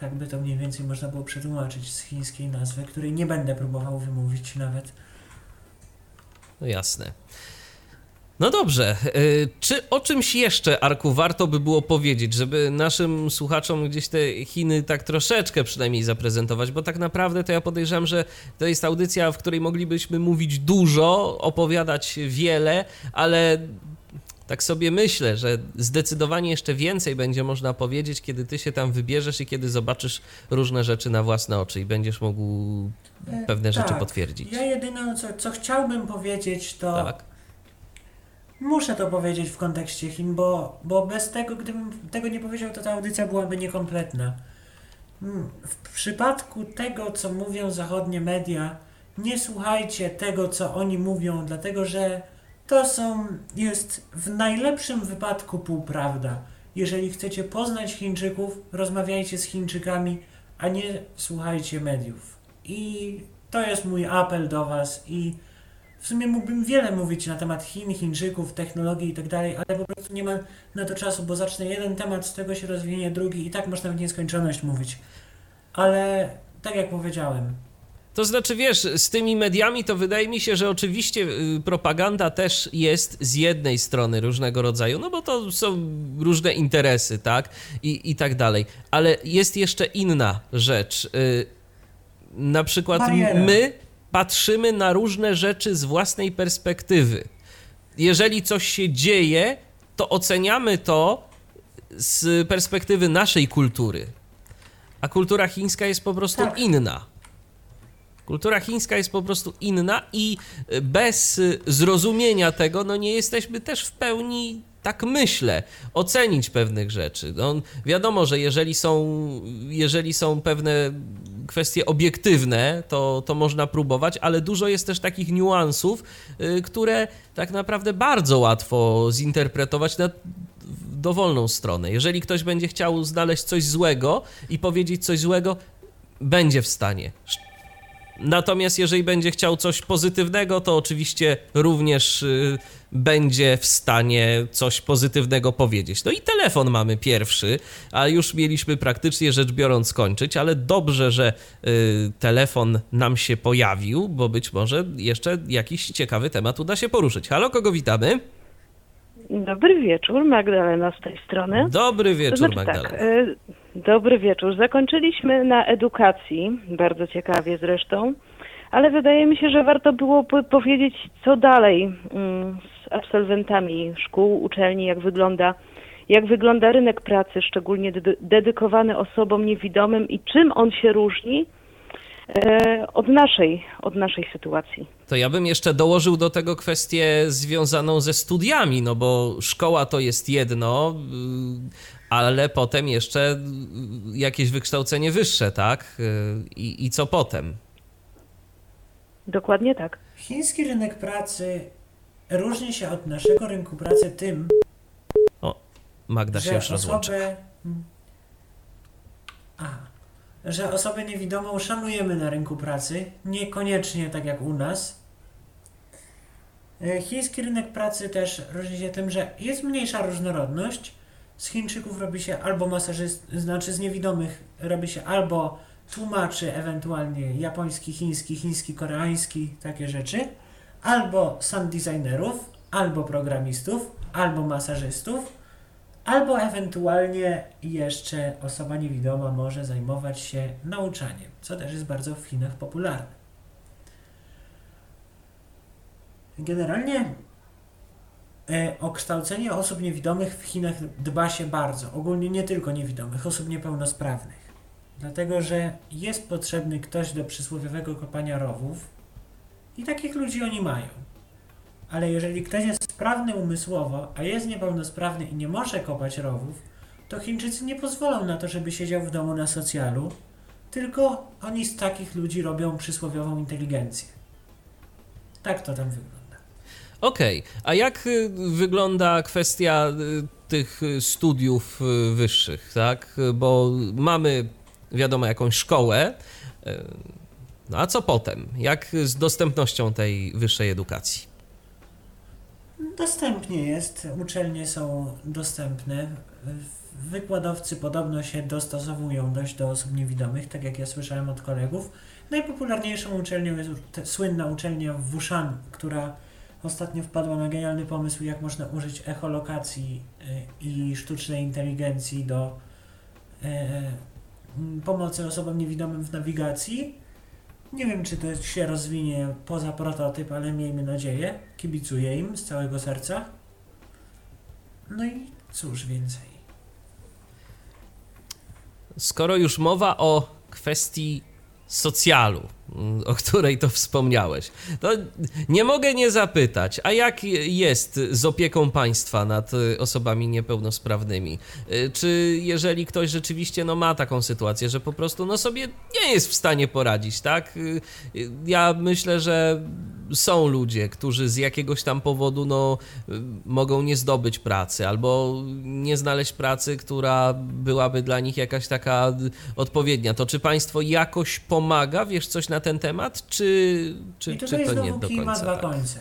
Tak by to mniej więcej można było przetłumaczyć z chińskiej nazwy, której nie będę próbował wymówić nawet. No jasne. No dobrze. y, Czy o czymś jeszcze, Arku, warto by było powiedzieć, żeby naszym słuchaczom gdzieś te Chiny tak troszeczkę przynajmniej zaprezentować? Bo tak naprawdę to ja podejrzewam, że to jest audycja, w której moglibyśmy mówić dużo, opowiadać wiele, ale tak sobie myślę, że zdecydowanie jeszcze więcej będzie można powiedzieć, kiedy ty się tam wybierzesz i kiedy zobaczysz różne rzeczy na własne oczy i będziesz mógł E, pewne rzeczy tak. potwierdzić. Ja jedyne, co, co chciałbym powiedzieć, to Tak. Muszę to powiedzieć w kontekście Chin, bo, bo bez tego, gdybym tego nie powiedział, to ta audycja byłaby niekompletna. Mm, W przypadku tego, co mówią zachodnie media, nie słuchajcie tego, co oni mówią, dlatego że to są, jest w najlepszym wypadku półprawda. Jeżeli chcecie poznać Chińczyków, rozmawiajcie z Chińczykami, a nie słuchajcie mediów. I to jest mój apel do Was i w sumie mógłbym wiele mówić na temat Chin, Chińczyków, technologii i tak dalej, ale po prostu nie ma na to czasu, bo zacznę jeden temat, z tego się rozwinie drugi i tak można w nieskończoność mówić. Ale tak jak powiedziałem, To znaczy, wiesz, z tymi mediami to wydaje mi się, że oczywiście y, propaganda też jest z jednej strony różnego rodzaju, no bo to są różne interesy, tak? I, i tak dalej. Ale jest jeszcze inna rzecz. Y, Na przykład Bariera. my patrzymy na różne rzeczy z własnej perspektywy. Jeżeli coś się dzieje, to oceniamy to z perspektywy naszej kultury. A kultura chińska jest po prostu Tak. inna. Kultura chińska jest po prostu inna i bez zrozumienia tego, no nie jesteśmy też w pełni, tak myślę, ocenić pewnych rzeczy. No, wiadomo, że jeżeli są, jeżeli są pewne kwestie obiektywne, to, to można próbować, ale dużo jest też takich niuansów, y, które tak naprawdę bardzo łatwo zinterpretować na dowolną stronę. Jeżeli ktoś będzie chciał znaleźć coś złego i powiedzieć coś złego, będzie w stanie. Natomiast jeżeli będzie chciał coś pozytywnego, to oczywiście również y, będzie w stanie coś pozytywnego powiedzieć. No i telefon mamy pierwszy, a już mieliśmy praktycznie rzecz biorąc skończyć, ale dobrze, że y, telefon nam się pojawił, bo być może jeszcze jakiś ciekawy temat uda się poruszyć. Halo, kogo witamy? Dobry wieczór, Magdalena z tej strony. Dobry To wieczór, znaczy Magdalena. tak, dobry wieczór. Zakończyliśmy na edukacji, bardzo ciekawie zresztą, ale wydaje mi się, że warto było po- powiedzieć, co dalej mm, z absolwentami szkół, uczelni, jak wygląda, jak wygląda rynek pracy, szczególnie dedy- dedykowany osobom niewidomym i czym on się różni e, od naszej, od naszej sytuacji. To ja bym jeszcze dołożył do tego kwestię związaną ze studiami, no bo szkoła to jest jedno, ale potem jeszcze jakieś wykształcenie wyższe, tak? I, i co potem? Dokładnie tak. chiński rynek pracy różni się od naszego rynku pracy tym, Magda się że już rozłącza. osoby... Aha. że osobę niewidomą szanujemy na rynku pracy, niekoniecznie tak jak u nas. E, Chiński rynek pracy też różni się tym, że jest mniejsza różnorodność. Z Chińczyków robi się albo masażyst, znaczy z niewidomych robi się albo tłumaczy, ewentualnie japoński, chiński, chiński, koreański, takie rzeczy, albo sound designerów, albo programistów, albo masażystów, albo ewentualnie jeszcze osoba niewidoma może zajmować się nauczaniem, co też jest bardzo w Chinach popularne. Generalnie o kształcenie osób niewidomych w Chinach dba się bardzo, ogólnie nie tylko niewidomych, osób niepełnosprawnych. Dlatego, że jest potrzebny ktoś do przysłowiowego kopania rowów i takich ludzi oni mają. Ale jeżeli ktoś jest sprawny umysłowo, a jest niepełnosprawny i nie może kopać rowów, to Chińczycy nie pozwolą na to, żeby siedział w domu na socjalu, tylko oni z takich ludzi robią przysłowiową inteligencję. Tak to tam wygląda. Okej, a jak y, wygląda kwestia y, tych y, studiów wyższych, tak? Bo mamy, wiadomo, jakąś szkołę. No a co potem? Jak z dostępnością tej wyższej edukacji? Dostępnie jest, uczelnie są dostępne. Wykładowcy podobno się dostosowują dość do osób niewidomych, tak jak ja słyszałem od kolegów. Najpopularniejszą uczelnią jest słynna uczelnia w Wuhan, która ostatnio wpadła na genialny pomysł, jak można użyć echolokacji y, i sztucznej inteligencji do e, m, pomocy osobom niewidomym w nawigacji. Nie wiem, czy to się rozwinie poza prototyp, ale miejmy nadzieję. Kibicuję im z całego serca. No i cóż więcej. Skoro już mowa o kwestii socjalu, mm, o której to wspomniałeś, to nie mogę nie zapytać, a jak jest z opieką państwa nad y, osobami niepełnosprawnymi? Y, Czy jeżeli ktoś rzeczywiście no, ma taką sytuację, że po prostu no, sobie nie jest w stanie poradzić, tak? Y, Ja myślę, że są ludzie, którzy z jakiegoś tam powodu no, y, mogą nie zdobyć pracy albo nie znaleźć pracy, która byłaby dla nich jakaś taka odpowiednia. To czy państwo jakoś pomaga? Wiesz coś na ten temat? Czy, czy, I czy tutaj to nie znowu do kij ma końca? dwa tak? końce.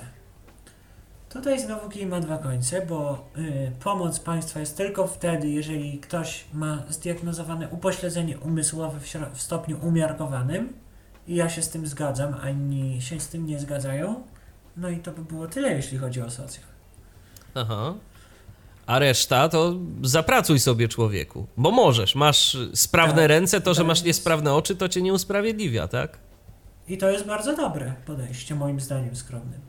Tutaj znowu kij ma dwa końce, bo y, pomoc państwa jest tylko wtedy, jeżeli ktoś ma zdiagnozowane upośledzenie umysłowe w, w stopniu umiarkowanym i ja się z tym zgadzam, a inni się z tym nie zgadzają. No i to by było tyle, jeśli chodzi o socjal. Aha. A reszta to zapracuj sobie człowieku, bo możesz, masz sprawne Tak, ręce, to, że tak masz jest. niesprawne oczy, to cię nie usprawiedliwia, tak? I to jest bardzo dobre podejście, moim zdaniem skromnym.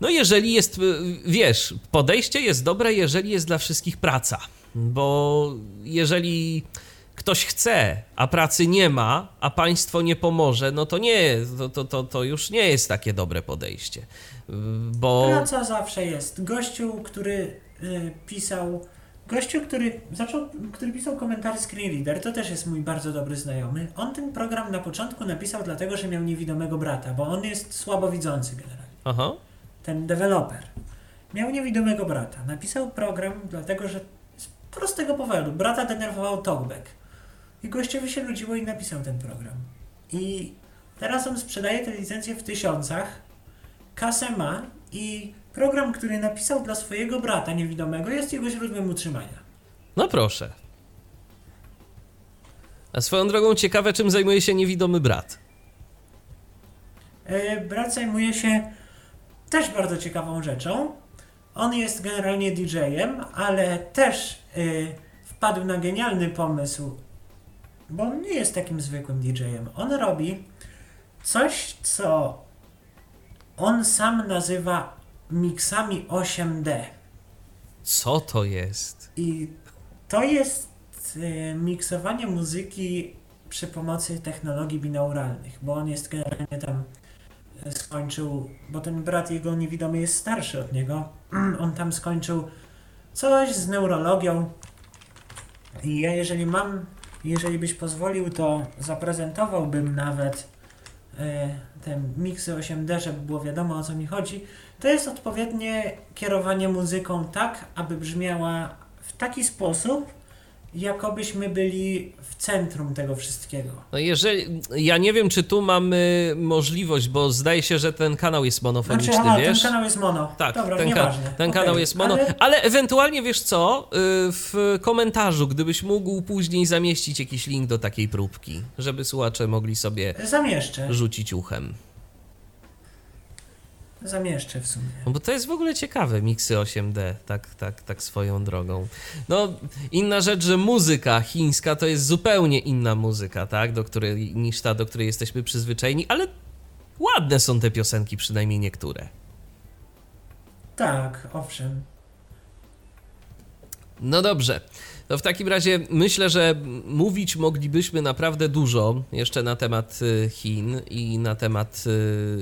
No jeżeli jest, y, wiesz, podejście jest dobre, jeżeli jest dla wszystkich praca, bo jeżeli ktoś chce, a pracy nie ma, a państwo nie pomoże, no to nie, to, to, to, to już nie jest takie dobre podejście, Y, bo... Praca zawsze jest. Gościu, który y, pisał. Gościu, który zaczął, który pisał komentarze Screen Reader, to też jest mój bardzo dobry znajomy. On ten program na początku napisał dlatego, że miał niewidomego brata, bo on jest słabowidzący generalnie. Aha, Ten deweloper. Miał niewidomego brata. Napisał program dlatego, że z prostego powodu. Brata denerwował talkback. I gościowi się nudziło i napisał ten program. I teraz on sprzedaje te licencje w tysiącach, kasę ma i program, który napisał dla swojego brata niewidomego jest jego źródłem utrzymania. no proszę. A swoją drogą ciekawe, czym zajmuje się niewidomy brat. E, Brat zajmuje się też bardzo ciekawą rzeczą. On jest generalnie DJ-em, ale też y, wpadł na genialny pomysł, bo on nie jest takim zwykłym DJ-em. On robi coś, co on sam nazywa miksami 8D. Co to jest? I to jest y, miksowanie muzyki przy pomocy technologii binauralnych, bo on jest generalnie tam y, skończył, bo ten brat jego niewidomy jest starszy od niego. On tam skończył coś z neurologią. I ja jeżeli mam, jeżeli byś pozwolił, to zaprezentowałbym nawet y, te miksy 8D, żeby było wiadomo o co mi chodzi. To jest odpowiednie kierowanie muzyką tak, aby brzmiała w taki sposób, jakobyśmy byli w centrum tego wszystkiego. No jeżeli, ja nie wiem, czy tu mamy możliwość, bo zdaje się, że ten kanał jest monofoniczny, Znaczy, aha, wiesz? ten kanał jest mono. Tak, Dobra, ten, ka- ten Okej, kanał jest mono, ale... Ale ewentualnie wiesz co, y, w komentarzu, gdybyś mógł później zamieścić jakiś link do takiej próbki, żeby słuchacze mogli sobie zamieszczę. rzucić uchem. Zamieszczę w sumie. No bo to jest w ogóle ciekawe, miksy 8D, tak, tak, tak swoją drogą. No, inna rzecz, że muzyka chińska to jest zupełnie inna muzyka, tak, do której, niż ta, do której jesteśmy przyzwyczajeni, ale ładne są te piosenki, przynajmniej niektóre. Tak, owszem. No dobrze. To w takim razie myślę, że mówić moglibyśmy naprawdę dużo jeszcze na temat y, Chin i na temat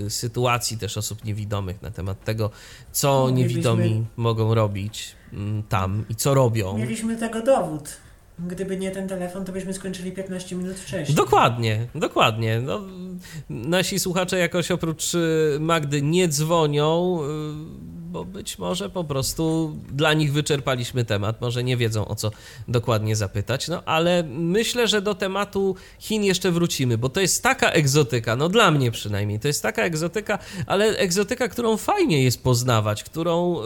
y, sytuacji też osób niewidomych, na temat tego, co niewidomi mogą robić mm, tam i co robią. Mieliśmy tego dowód. Gdyby nie ten telefon, to byśmy skończyli 15 minut wcześniej. Dokładnie, dokładnie. No, nasi słuchacze jakoś oprócz y, Magdy nie dzwonią, bo być może po prostu dla nich wyczerpaliśmy temat, może nie wiedzą o co dokładnie zapytać, no ale myślę, że do tematu Chin jeszcze wrócimy, bo to jest taka egzotyka, no dla mnie przynajmniej, to jest taka egzotyka, ale egzotyka, którą fajnie jest poznawać, którą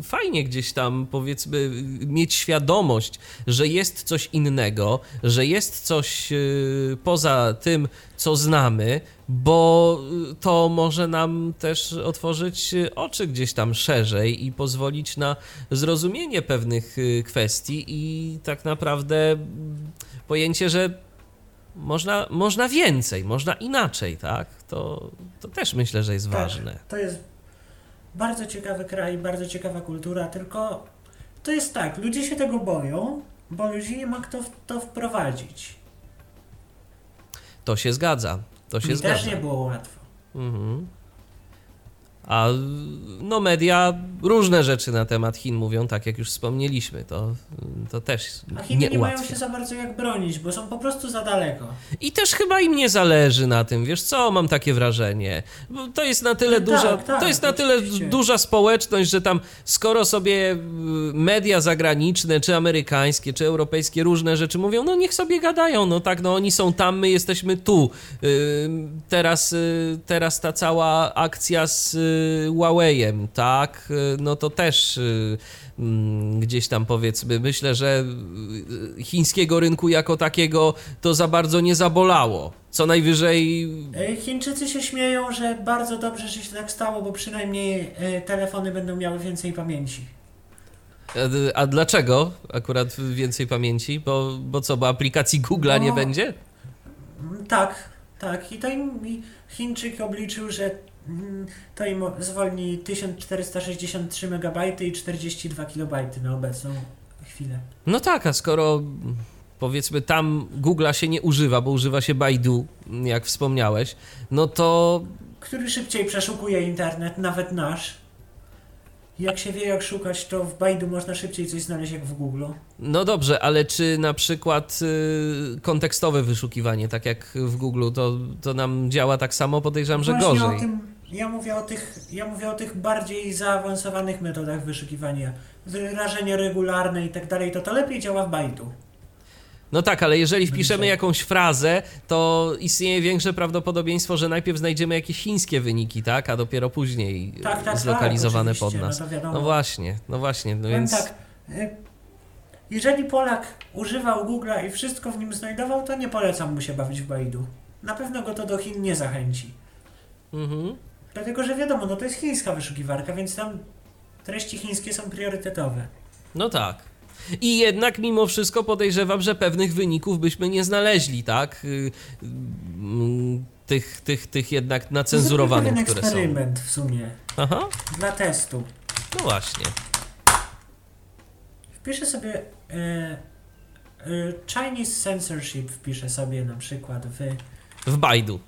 y, fajnie gdzieś tam powiedzmy mieć świadomość, że jest coś innego, że jest coś y, poza tym, co znamy, bo y, to może nam też otworzyć y, oczy gdzieś tam szerzej i pozwolić na zrozumienie pewnych y, kwestii i tak naprawdę mm, pojęcie, że można, można więcej, można inaczej, tak? To, to też myślę, że jest Tak, ważne. To jest bardzo ciekawy kraj, bardzo ciekawa kultura, tylko to jest tak, ludzie się tego boją, bo ludzi nie ma kto w to wprowadzić. To się zgadza. To się Mi zgadza. też nie było łatwo. Mhm. A no media różne rzeczy na temat Chin mówią, tak jak już wspomnieliśmy, to, to też A Chiny nie nie mają się za bardzo jak bronić, bo są po prostu za daleko. I też chyba im nie zależy na tym, wiesz co, mam takie wrażenie. Bo To jest na tyle Tak, duża, tak, to jest na tyle duża społeczność, że tam skoro sobie y, media zagraniczne, czy amerykańskie, czy europejskie różne rzeczy mówią, no niech sobie gadają, no tak, no oni są tam, my jesteśmy tu. Y, Teraz, y, teraz ta cała akcja z Huawei'em, tak, y, no to też y, mm, gdzieś tam powiedzmy, myślę, że y, chińskiego rynku jako takiego to za bardzo nie zabolało. Co najwyżej E, Chińczycy się śmieją, że bardzo dobrze, że się tak stało, bo przynajmniej e, telefony będą miały więcej pamięci. A, dlaczego akurat więcej pamięci? Bo, bo co, bo aplikacji Google'a nie No. będzie? Mm, Tak, tak. I to Chińczyk obliczył, że to im zwolni 1463 MB i 42 KB na obecną chwilę. No tak, a skoro mm, powiedzmy tam Google'a się nie używa, bo używa się Baidu, jak wspomniałeś, no to Który szybciej przeszukuje internet, nawet nasz. Jak się wie jak szukać, to w Baidu można szybciej coś znaleźć jak w Google. no dobrze, ale czy na przykład y, kontekstowe wyszukiwanie, tak jak w Google, to, to nam działa tak samo? Podejrzewam, że gorzej. O tym, ja, mówię o tych, ja mówię o tych bardziej zaawansowanych metodach wyszukiwania. Wyrażenie regularne i tak dalej, to to lepiej działa w Baidu. No tak, ale jeżeli wpiszemy jakąś frazę, to istnieje większe prawdopodobieństwo, że najpierw znajdziemy jakieś chińskie wyniki, tak? A dopiero później Tak, tak, tak, zlokalizowane pod oczywiście, nas. no. No właśnie, no właśnie, no więc tak, y, jeżeli Polak używał Google'a i wszystko w nim znajdował, to nie polecam mu się bawić w Baidu. Na pewno go to do Chin nie zachęci. mhm. Dlatego, że wiadomo, no to jest chińska wyszukiwarka, więc tam treści chińskie są priorytetowe. no tak. I jednak mimo wszystko podejrzewam, że pewnych wyników byśmy nie znaleźli, tak? Y, mm, Tych, tych, tych jednak nacenzurowanych, Zróbmy które są. eksperyment w sumie, Aha, dla testu. no właśnie. Wpiszę sobie e, e, Chinese censorship, wpiszę sobie na przykład w, W Baidu.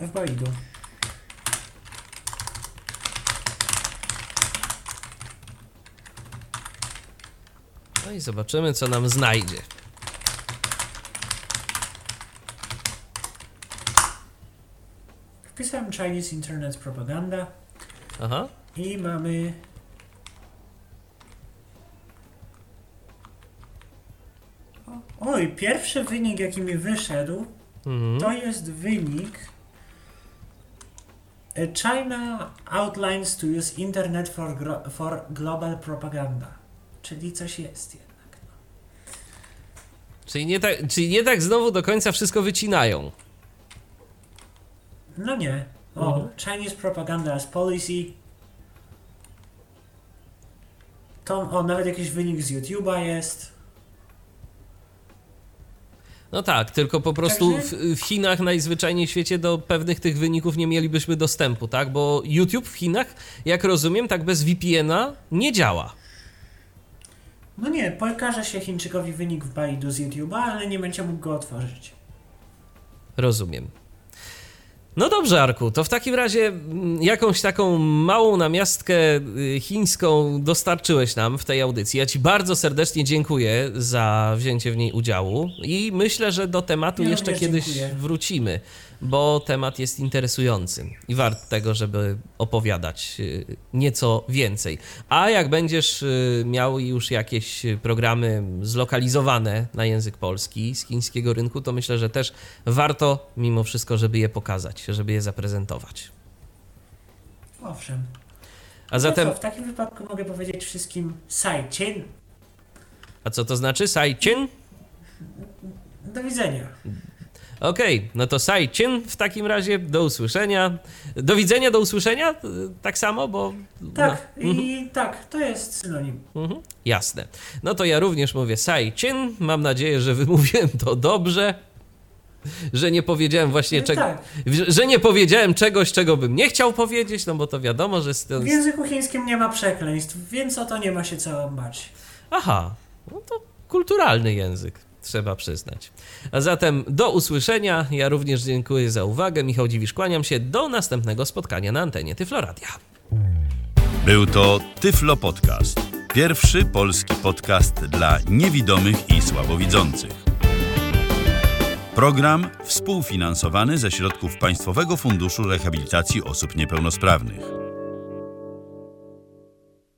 w Baidu. No i zobaczymy, co nam znajdzie. Wpisałem Chinese Internet Propaganda Aha. i mamy mój pierwszy wynik, jaki mi wyszedł, Mhm. to jest wynik e, China outlines to use internet for, for global propaganda. Czyli coś jest jednak. Czyli nie, tak, czyli nie tak znowu do końca wszystko wycinają. No nie. O, Mhm. Chinese propaganda as policy. To, o, nawet jakiś wynik z YouTube'a jest. No tak, tylko po prostu w, w Chinach najzwyczajniej w świecie do pewnych tych wyników nie mielibyśmy dostępu, tak? Bo YouTube w Chinach, jak rozumiem, tak bez VPN-a nie działa. No nie, pokaże się Chińczykowi wynik w Baidu z YouTube'a, ale nie będzie mógł go otworzyć. Rozumiem. No dobrze, Arku, to w takim razie mm, jakąś taką małą namiastkę y, chińską dostarczyłeś nam w tej audycji. Ja Ci bardzo serdecznie dziękuję za wzięcie w niej udziału i myślę, że do tematu Ja jeszcze kiedyś dziękuję. wrócimy, bo temat jest interesujący i wart tego, żeby opowiadać y, nieco więcej. A jak będziesz y, miał już jakieś programy zlokalizowane na język polski z chińskiego rynku, to myślę, że też warto mimo wszystko, żeby je pokazać, żeby je zaprezentować. Owszem. A zatem, No co, w takim wypadku mogę powiedzieć wszystkim Sai-chin. a co to znaczy? Sai-chin? Do widzenia. Okej, no to Sai-chin w takim razie, do usłyszenia. Do widzenia, do usłyszenia? Tak samo, bo... Tak, no, i tak, to jest synonim. Mhm, jasne. No to ja również mówię Sai-chin. Mam nadzieję, że wymówiłem to dobrze. Że nie powiedziałem właśnie No czego. tak. Że nie powiedziałem czegoś, czego bym nie chciał powiedzieć, no bo to wiadomo, że. z- W języku chińskim nie ma przekleństw, więc o to nie ma się co bać. Aha, no to kulturalny język, trzeba przyznać. A zatem do usłyszenia. Ja również dziękuję za uwagę. Michał Dziwisz, kłaniam się. Do następnego spotkania na antenie Tyfloradia. Był to Tyflo Podcast. Pierwszy polski podcast dla niewidomych i słabowidzących. Program współfinansowany ze środków Państwowego Funduszu Rehabilitacji Osób Niepełnosprawnych.